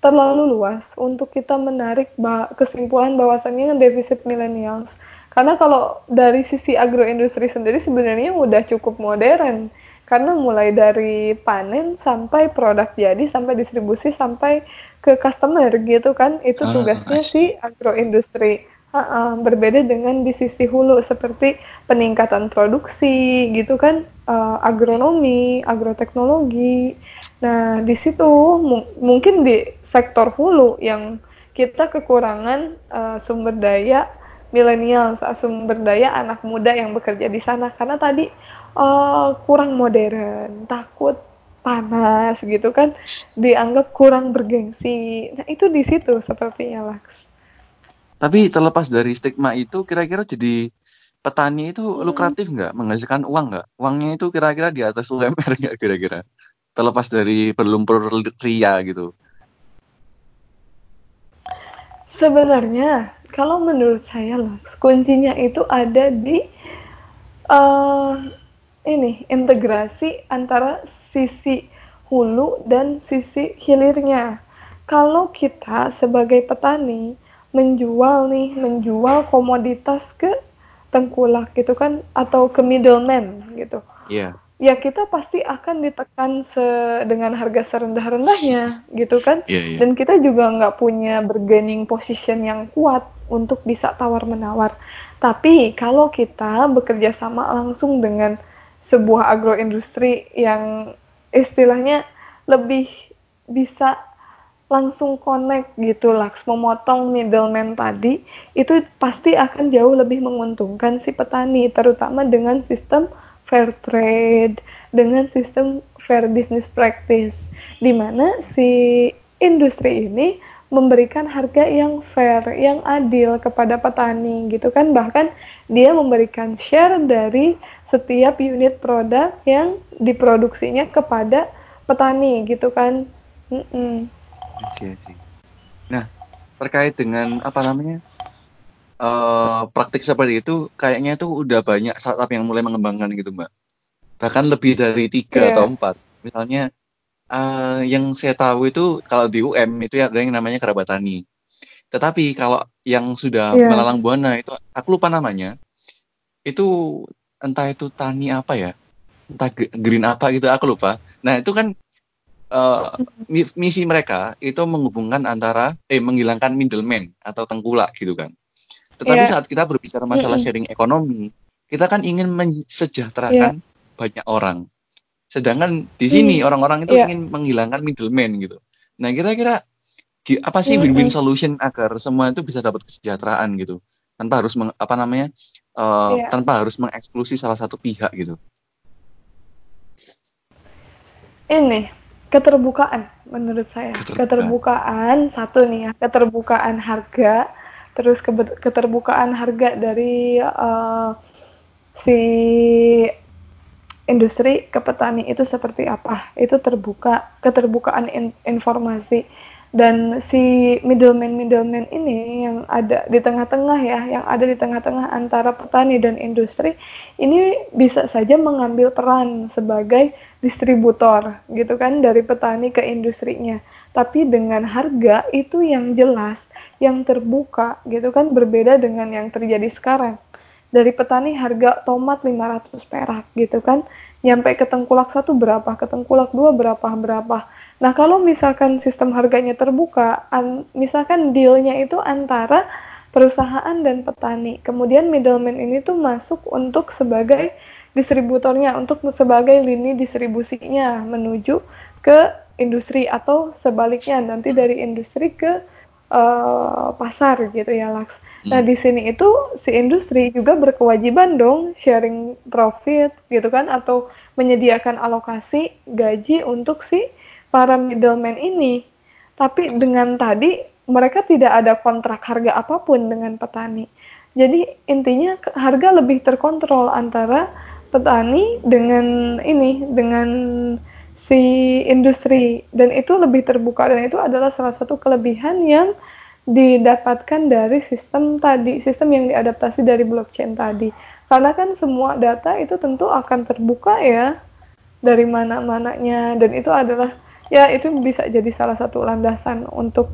terlalu luas untuk kita menarik kesimpulan bahwasannya defisit millennials. Karena kalau dari sisi agroindustri sendiri sebenarnya udah cukup modern. Karena mulai dari panen sampai produk jadi sampai distribusi sampai ke customer gitu kan itu ah, tugasnya si agroindustri. Ha -ha, berbeda dengan di sisi hulu seperti peningkatan produksi gitu kan uh, agronomi, agroteknologi. Nah, di situ mungkin di sektor hulu yang kita kekurangan uh, sumber daya milenial, sumber daya anak muda yang bekerja di sana karena tadi uh, kurang modern, takut panas gitu kan, dianggap kurang bergengsi. Nah itu di situ sepertinya Laks. Tapi terlepas dari stigma itu, kira-kira jadi petani itu hmm. lukratif nggak, menghasilkan uang nggak? Uangnya itu kira-kira di atas UMR nggak kira-kira? Terlepas dari berlumpur ria gitu. Sebenarnya, kalau menurut saya lah, kuncinya itu ada di uh, ini integrasi antara sisi hulu dan sisi hilirnya. Kalau kita sebagai petani menjual nih, menjual komoditas ke tengkulak gitu kan atau ke middleman gitu. Iya. Yeah ya kita pasti akan ditekan se dengan harga serendah-rendahnya gitu kan yeah, yeah. dan kita juga nggak punya bargaining position yang kuat untuk bisa tawar menawar tapi kalau kita bekerja sama langsung dengan sebuah agroindustri yang istilahnya lebih bisa langsung connect gitu laks memotong middleman tadi itu pasti akan jauh lebih menguntungkan si petani terutama dengan sistem fair trade, dengan sistem fair business practice, di mana si industri ini memberikan harga yang fair, yang adil kepada petani gitu kan. Bahkan dia memberikan share dari setiap unit produk yang diproduksinya kepada petani gitu kan. Mm -mm. Nah, terkait dengan apa namanya? Uh, praktik seperti itu kayaknya itu udah banyak startup yang mulai mengembangkan gitu mbak. Bahkan lebih dari tiga yeah. atau empat. Misalnya uh, yang saya tahu itu kalau di UM itu ada yang namanya kerabat tani. Tetapi kalau yang sudah yeah. melalang buana itu aku lupa namanya itu entah itu tani apa ya entah green apa gitu aku lupa. Nah itu kan uh, misi mereka itu menghubungkan antara eh menghilangkan middleman atau tengkulak gitu kan tetapi yeah. saat kita berbicara masalah mm -hmm. sharing ekonomi, kita kan ingin mensejahterakan yeah. banyak orang. Sedangkan di sini orang-orang mm. itu yeah. ingin menghilangkan middleman gitu. Nah, kira-kira apa sih win-win mm -hmm. solution agar semua itu bisa dapat kesejahteraan gitu? Tanpa harus meng, apa namanya? uh, yeah. tanpa harus mengeksklusi salah satu pihak gitu? Ini keterbukaan menurut saya. Keterbukaan, keterbukaan satu nih ya, keterbukaan harga, terus keterbukaan harga dari uh, si industri ke petani itu seperti apa? Itu terbuka keterbukaan in, informasi. Dan si middleman middleman ini yang ada di tengah-tengah ya yang ada di tengah-tengah antara petani dan industri ini bisa saja mengambil peran sebagai distributor gitu kan dari petani ke industrinya. Tapi dengan harga itu yang jelas yang terbuka gitu kan berbeda dengan yang terjadi sekarang. Dari petani harga tomat 500 perak gitu kan nyampe ke tengkulak satu berapa ke tengkulak dua berapa berapa. Nah kalau misalkan sistem harganya terbuka an, misalkan dealnya itu antara perusahaan dan petani kemudian middleman ini tuh masuk untuk sebagai distributornya untuk sebagai lini distribusinya menuju ke industri atau sebaliknya nanti dari industri ke uh, pasar gitu ya Laks Nah, di sini itu si industri juga berkewajiban dong sharing profit gitu kan atau menyediakan alokasi gaji untuk si para middleman ini. Tapi dengan tadi mereka tidak ada kontrak harga apa pun dengan petani. Jadi intinya harga lebih terkontrol antara petani dengan ini dengan si industri. Dan itu lebih terbuka. Dan itu adalah salah satu kelebihan yang didapatkan dari sistem tadi, sistem yang diadaptasi dari blockchain tadi. Karena kan semua data itu tentu akan terbuka ya dari mana-mananya. Dan itu adalah ya itu bisa jadi salah satu landasan untuk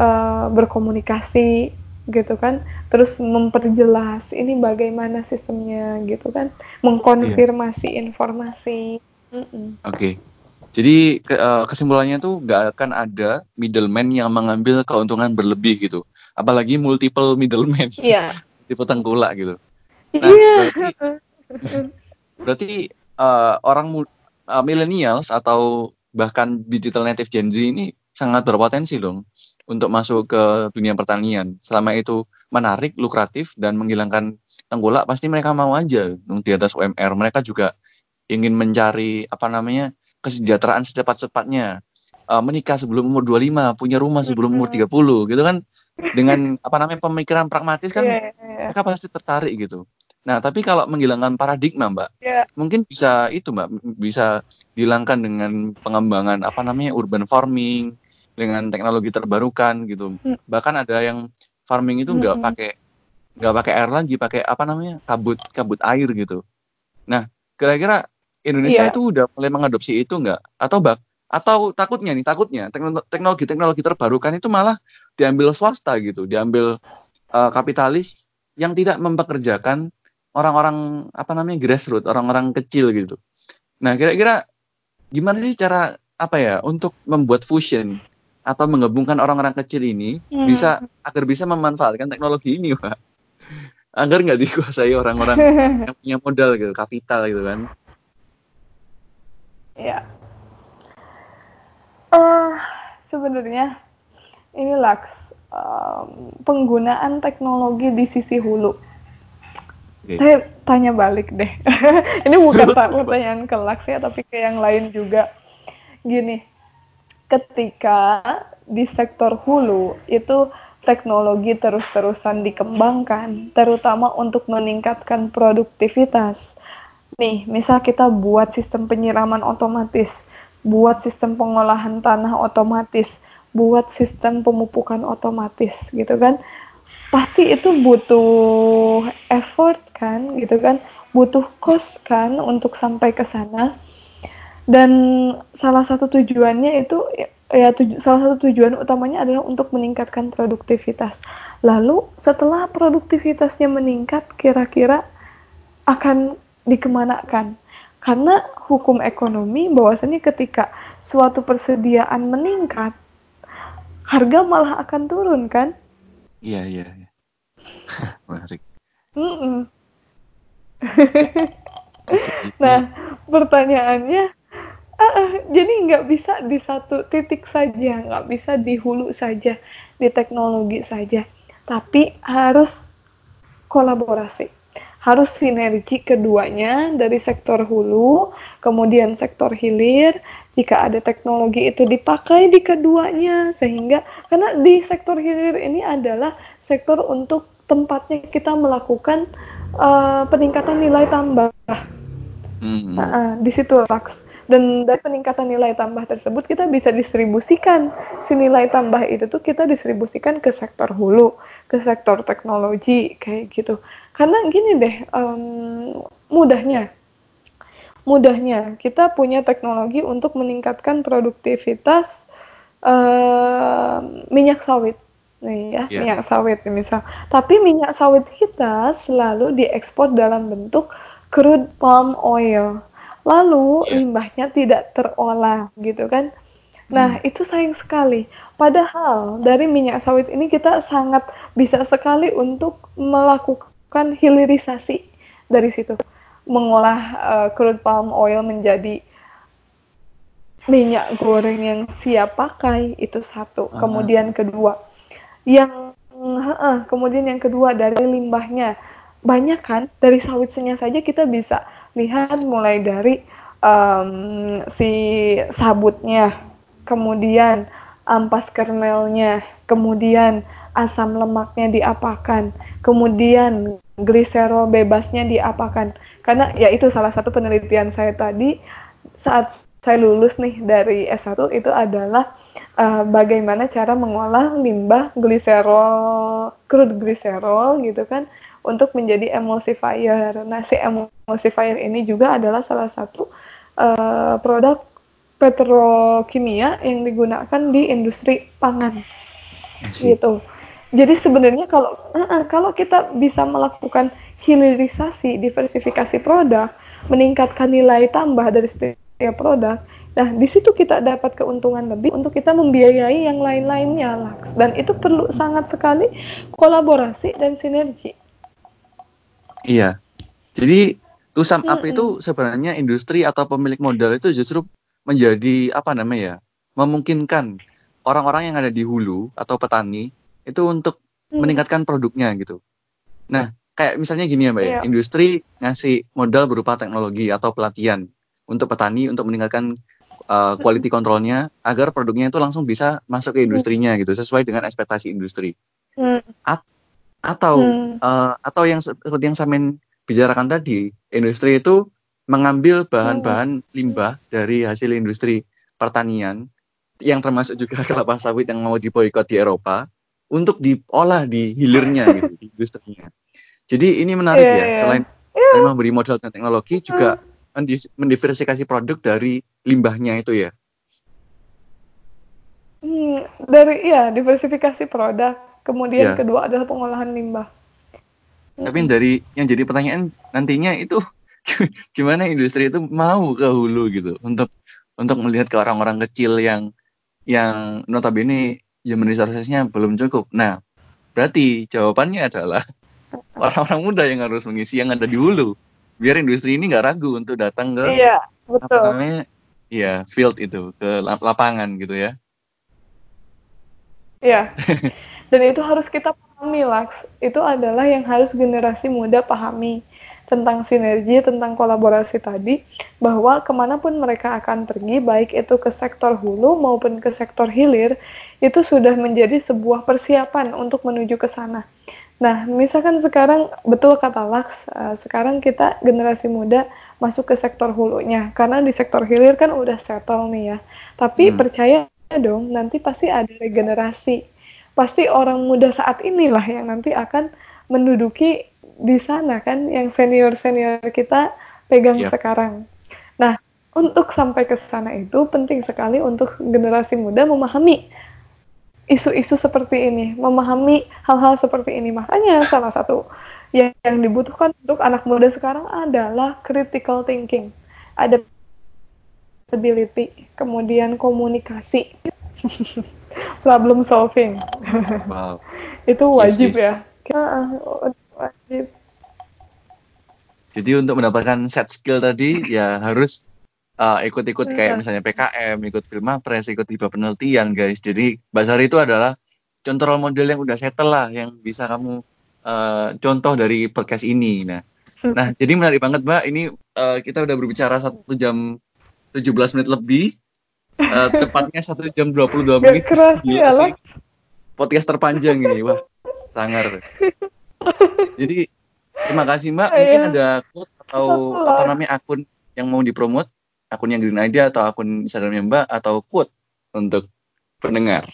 uh, berkomunikasi gitu kan. Terus memperjelas ini bagaimana sistemnya gitu kan. Mengkonfirmasi iya. informasi. Oke. okay. Jadi ke, uh, kesimpulannya tuh gak akan ada middleman yang mengambil keuntungan berlebih gitu. Apalagi multiple middleman. Iya. Tipe tengkulak gitu. Nah, iya. berarti, berarti uh, orang uh, millennials atau bahkan digital native Gen Z ini sangat berpotensi dong untuk masuk ke dunia pertanian. Selama itu menarik, lukratif, dan menghilangkan tengkulak, pasti mereka mau aja di atas UMR. Mereka juga ingin mencari apa namanya kesejahteraan secepat-cepatnya uh, menikah sebelum umur 25 punya rumah sebelum umur 30 gitu kan dengan apa namanya pemikiran pragmatis kan yeah, yeah. Iya. mereka pasti tertarik gitu nah tapi kalau menghilangkan paradigma mbak yeah. mungkin bisa itu mbak bisa dihilangkan dengan pengembangan apa namanya urban farming dengan teknologi terbarukan gitu mm. bahkan ada yang farming itu nggak mm pakai nggak pakai air lagi pakai apa namanya kabut kabut air gitu nah kira-kira Indonesia yeah. itu udah mulai mengadopsi itu enggak? Atau bak atau takutnya nih, takutnya teknologi-teknologi terbarukan itu malah diambil swasta gitu, diambil uh, kapitalis yang tidak mempekerjakan orang-orang apa namanya grassroots, orang-orang kecil gitu. Nah, kira-kira gimana sih cara apa ya untuk membuat fusion atau menggabungkan orang-orang kecil ini hmm. bisa agar bisa memanfaatkan teknologi ini, Pak? Agar nggak dikuasai orang-orang yang punya modal gitu, kapital gitu kan. Ya. Uh, sebenarnya ini Laks um, penggunaan teknologi di sisi hulu. Okay. Saya tanya balik deh. ini bukan pertanyaan ke Laks ya, tapi ke yang lain juga. Gini, ketika di sektor hulu itu teknologi terus-terusan dikembangkan, terutama untuk meningkatkan produktivitas nih, misal kita buat sistem penyiraman otomatis, buat sistem pengolahan tanah otomatis, buat sistem pemupukan otomatis gitu kan. Pasti itu butuh effort kan gitu kan, butuh cost kan untuk sampai ke sana. Dan salah satu tujuannya itu ya tuju, salah satu tujuan utamanya adalah untuk meningkatkan produktivitas. Lalu setelah produktivitasnya meningkat, kira-kira akan dikemanakan. Karena hukum ekonomi bahwasanya ketika suatu persediaan meningkat harga malah akan turun kan? Iya iya, iya. menarik. Mm -mm. nah pertanyaannya uh, jadi nggak bisa di satu titik saja nggak bisa di hulu saja di teknologi saja tapi harus kolaborasi harus sinergi keduanya dari sektor hulu, kemudian sektor hilir. Jika ada teknologi itu dipakai di keduanya, sehingga karena di sektor hilir ini adalah sektor untuk tempatnya kita melakukan uh, peningkatan nilai tambah. Mm-hmm. Nah, di situ Laks. Dan dari peningkatan nilai tambah tersebut kita bisa distribusikan si nilai tambah itu tuh kita distribusikan ke sektor hulu, ke sektor teknologi kayak gitu. Karena gini deh, um, mudahnya, mudahnya kita punya teknologi untuk meningkatkan produktivitas uh, minyak sawit nih ya yeah. minyak sawit misal tapi minyak sawit kita selalu diekspor dalam bentuk crude palm oil. Lalu yeah. limbahnya tidak terolah gitu kan. Nah, hmm. itu sayang sekali. Padahal dari minyak sawit ini kita sangat bisa sekali untuk melakukan hilirisasi dari situ. Mengolah uh, crude palm oil menjadi minyak goreng yang siap pakai itu satu. Uh-huh. Kemudian kedua, yang uh, kemudian yang kedua dari limbahnya banyak kan dari sawitnya saja kita bisa lihat mulai dari um, si sabutnya, kemudian ampas kernelnya, kemudian asam lemaknya diapakan, kemudian gliserol bebasnya diapakan. Karena ya itu salah satu penelitian saya tadi saat saya lulus nih dari S1 itu adalah uh, bagaimana cara mengolah limbah gliserol, crude gliserol gitu kan untuk menjadi emulsifier. Nah, si emulsifier ini juga adalah salah satu uh, produk petrokimia yang digunakan di industri pangan. Gitu. Jadi sebenarnya kalau uh, kalau kita bisa melakukan hilirisasi, diversifikasi produk, meningkatkan nilai tambah dari setiap produk, nah di situ kita dapat keuntungan lebih untuk kita membiayai yang lain-lainnya, Dan itu perlu sangat sekali kolaborasi dan sinergi. Iya. Jadi to sum up itu sebenarnya industri atau pemilik modal itu justru menjadi apa namanya ya? memungkinkan orang-orang yang ada di hulu atau petani itu untuk mm. meningkatkan produknya gitu. Nah, kayak misalnya gini ya Mbak ya, iya. industri ngasih modal berupa teknologi atau pelatihan untuk petani untuk meningkatkan uh, quality controlnya agar produknya itu langsung bisa masuk ke industrinya gitu sesuai dengan ekspektasi industri. Mm atau hmm. uh, atau yang seperti yang saya bicarakan tadi industri itu mengambil bahan-bahan hmm. limbah dari hasil industri pertanian yang termasuk juga kelapa sawit yang mau diboikot di Eropa untuk diolah di hilirnya gitu di industrinya. Jadi ini menarik yeah, ya yeah. selain yeah. memberi modal dan teknologi juga hmm. mendiversifikasi produk dari limbahnya itu ya. Hmm, dari ya diversifikasi produk Kemudian ya. kedua adalah pengolahan limbah. Tapi yang dari yang jadi pertanyaan nantinya itu gimana industri itu mau ke hulu gitu untuk untuk melihat ke orang-orang kecil yang yang notabene human resourcesnya belum cukup. Nah, berarti jawabannya adalah orang-orang muda yang harus mengisi yang ada di hulu. Biar industri ini nggak ragu untuk datang ke iya, betul. apa namanya ya field itu ke lapangan gitu ya. Iya. Dan itu harus kita pahami, Laks. Itu adalah yang harus generasi muda pahami tentang sinergi, tentang kolaborasi tadi, bahwa ke mana pun mereka akan pergi, baik itu ke sektor hulu maupun ke sektor hilir, itu sudah menjadi sebuah persiapan untuk menuju ke sana. Nah, misalkan sekarang, betul kata Laks, uh, sekarang kita generasi muda masuk ke sektor hulunya, karena di sektor hilir kan udah settle nih ya. Tapi hmm. percaya dong, nanti pasti ada regenerasi pasti orang muda saat inilah yang nanti akan menduduki di sana kan yang senior senior kita pegang yep. Iya. sekarang. Nah untuk sampai ke sana itu penting sekali untuk generasi muda memahami isu-isu seperti ini, memahami hal-hal seperti ini. Makanya salah satu yang, yang dibutuhkan untuk anak muda sekarang adalah critical thinking, ada ability, kemudian komunikasi. problem solving. Wow. itu wajib yes, yes. ya. wajib. Jadi untuk mendapatkan set skill tadi ya harus uh, ikut-ikut uh, kayak iya. misalnya PKM, ikut Press, ikut tiba penelitian guys. Jadi Basar itu adalah contoh model yang udah settle lah yang bisa kamu uh, contoh dari podcast ini. Nah, Nah, jadi menarik banget Mbak. Ini uh, kita udah berbicara satu jam 17 menit lebih. Uh, tepatnya satu jam 22 menit. Keras ya sih. Podcast terpanjang ini, wah, sangar. Jadi terima kasih Mbak. Mungkin iya. ada quote atau apa namanya akun yang mau dipromot, akun yang Green Idea atau akun Instagramnya Mbak atau quote untuk pendengar.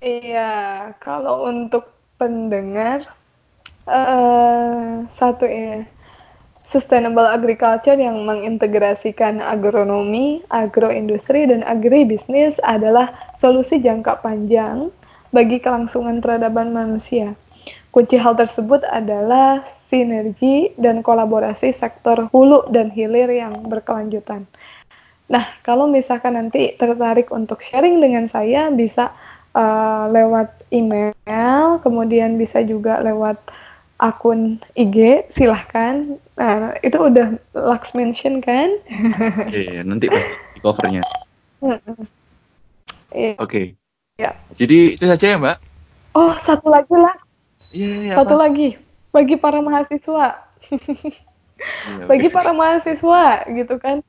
Iya, kalau untuk pendengar uh, satu ya sustainable agriculture yang mengintegrasikan agronomi, agroindustri dan agribisnis adalah solusi jangka panjang bagi kelangsungan peradaban manusia. Kunci hal tersebut adalah sinergi dan kolaborasi sektor hulu dan hilir yang berkelanjutan. Nah, kalau misalkan nanti tertarik untuk sharing dengan saya, bisa uh, lewat email, kemudian bisa juga lewat akun IG, silahkan. Nah, itu udah Lux mention kan? Iya, yeah, nanti pasti di covernya. yeah. Oke. Okay. Ya. Jadi itu saja ya, Mbak? Oh, satu lagi lah. Iya, yeah, yeah, Satu apa? lagi bagi para mahasiswa. yeah, bagi para mahasiswa gitu kan.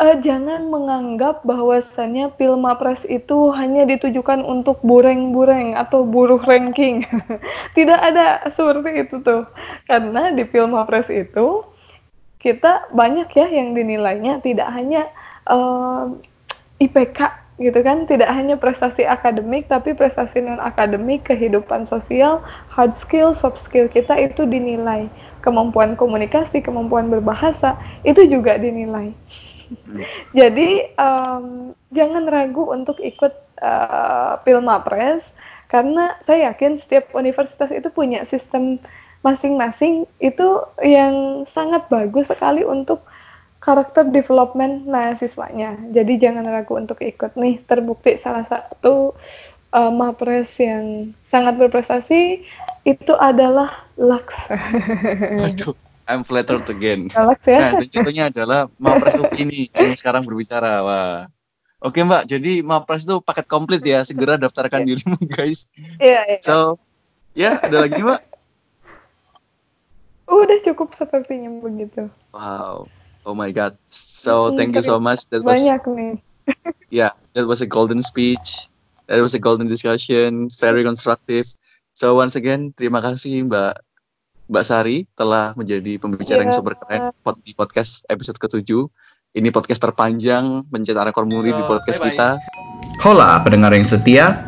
Uh, jangan menganggap bahwasannya Pilmapres itu hanya ditujukan untuk bureng-bureng atau buruh ranking. Tidak ada seperti itu tuh. Karena di Pilmapres itu kita banyak ya yang dinilainya tidak hanya uh, eh, IPK gitu kan? Tidak hanya prestasi akademik tapi prestasi non akademik kehidupan sosial hard skill soft skill kita itu dinilai. Kemampuan komunikasi kemampuan berbahasa itu juga dinilai. Hmm. jadi um, jangan ragu untuk ikut uh, Pilmapres karena saya yakin setiap universitas itu punya sistem masing-masing. Itu yang sangat bagus sekali untuk karakter development mahasiswanya. Jadi jangan ragu untuk ikut nih. Terbukti salah satu uh, mapres yang sangat berprestasi itu adalah Lux. Aduh, I'm flattered again. Lux ya. Nah, contohnya adalah mapres ini yang sekarang berbicara. Wah. Oke Mbak, jadi Mapres itu paket komplit ya. Segera daftarkan yeah. dirimu guys. Iya, yeah, yeah. So, ya ada lagi Mbak? Udah cukup sepertinya begitu. Wow. Oh my god. So thank you so much. That was banyak nih. yeah, that was a golden speech. That was a golden discussion, very constructive. So once again, terima kasih Mbak Mbak Sari telah menjadi pembicara yeah. yang iya. super keren di podcast episode ke-7. Ini podcast terpanjang mencetak rekor muri so, di podcast bye -bye. kita. Hola pendengar yang setia,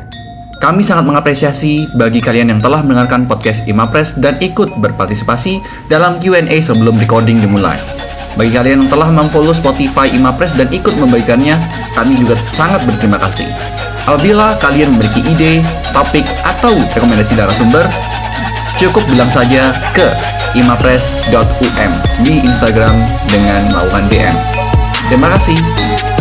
kami sangat mengapresiasi bagi kalian yang telah mendengarkan podcast Imapres dan ikut berpartisipasi dalam Q&A sebelum recording dimulai. Bagi kalian yang telah memfollow Spotify Imapres dan ikut membagikannya, kami juga sangat berterima kasih. Apabila kalian memiliki ide, topik, atau rekomendasi sumber, cukup bilang saja ke imapres.um di Instagram dengan melakukan DM. Terima kasih.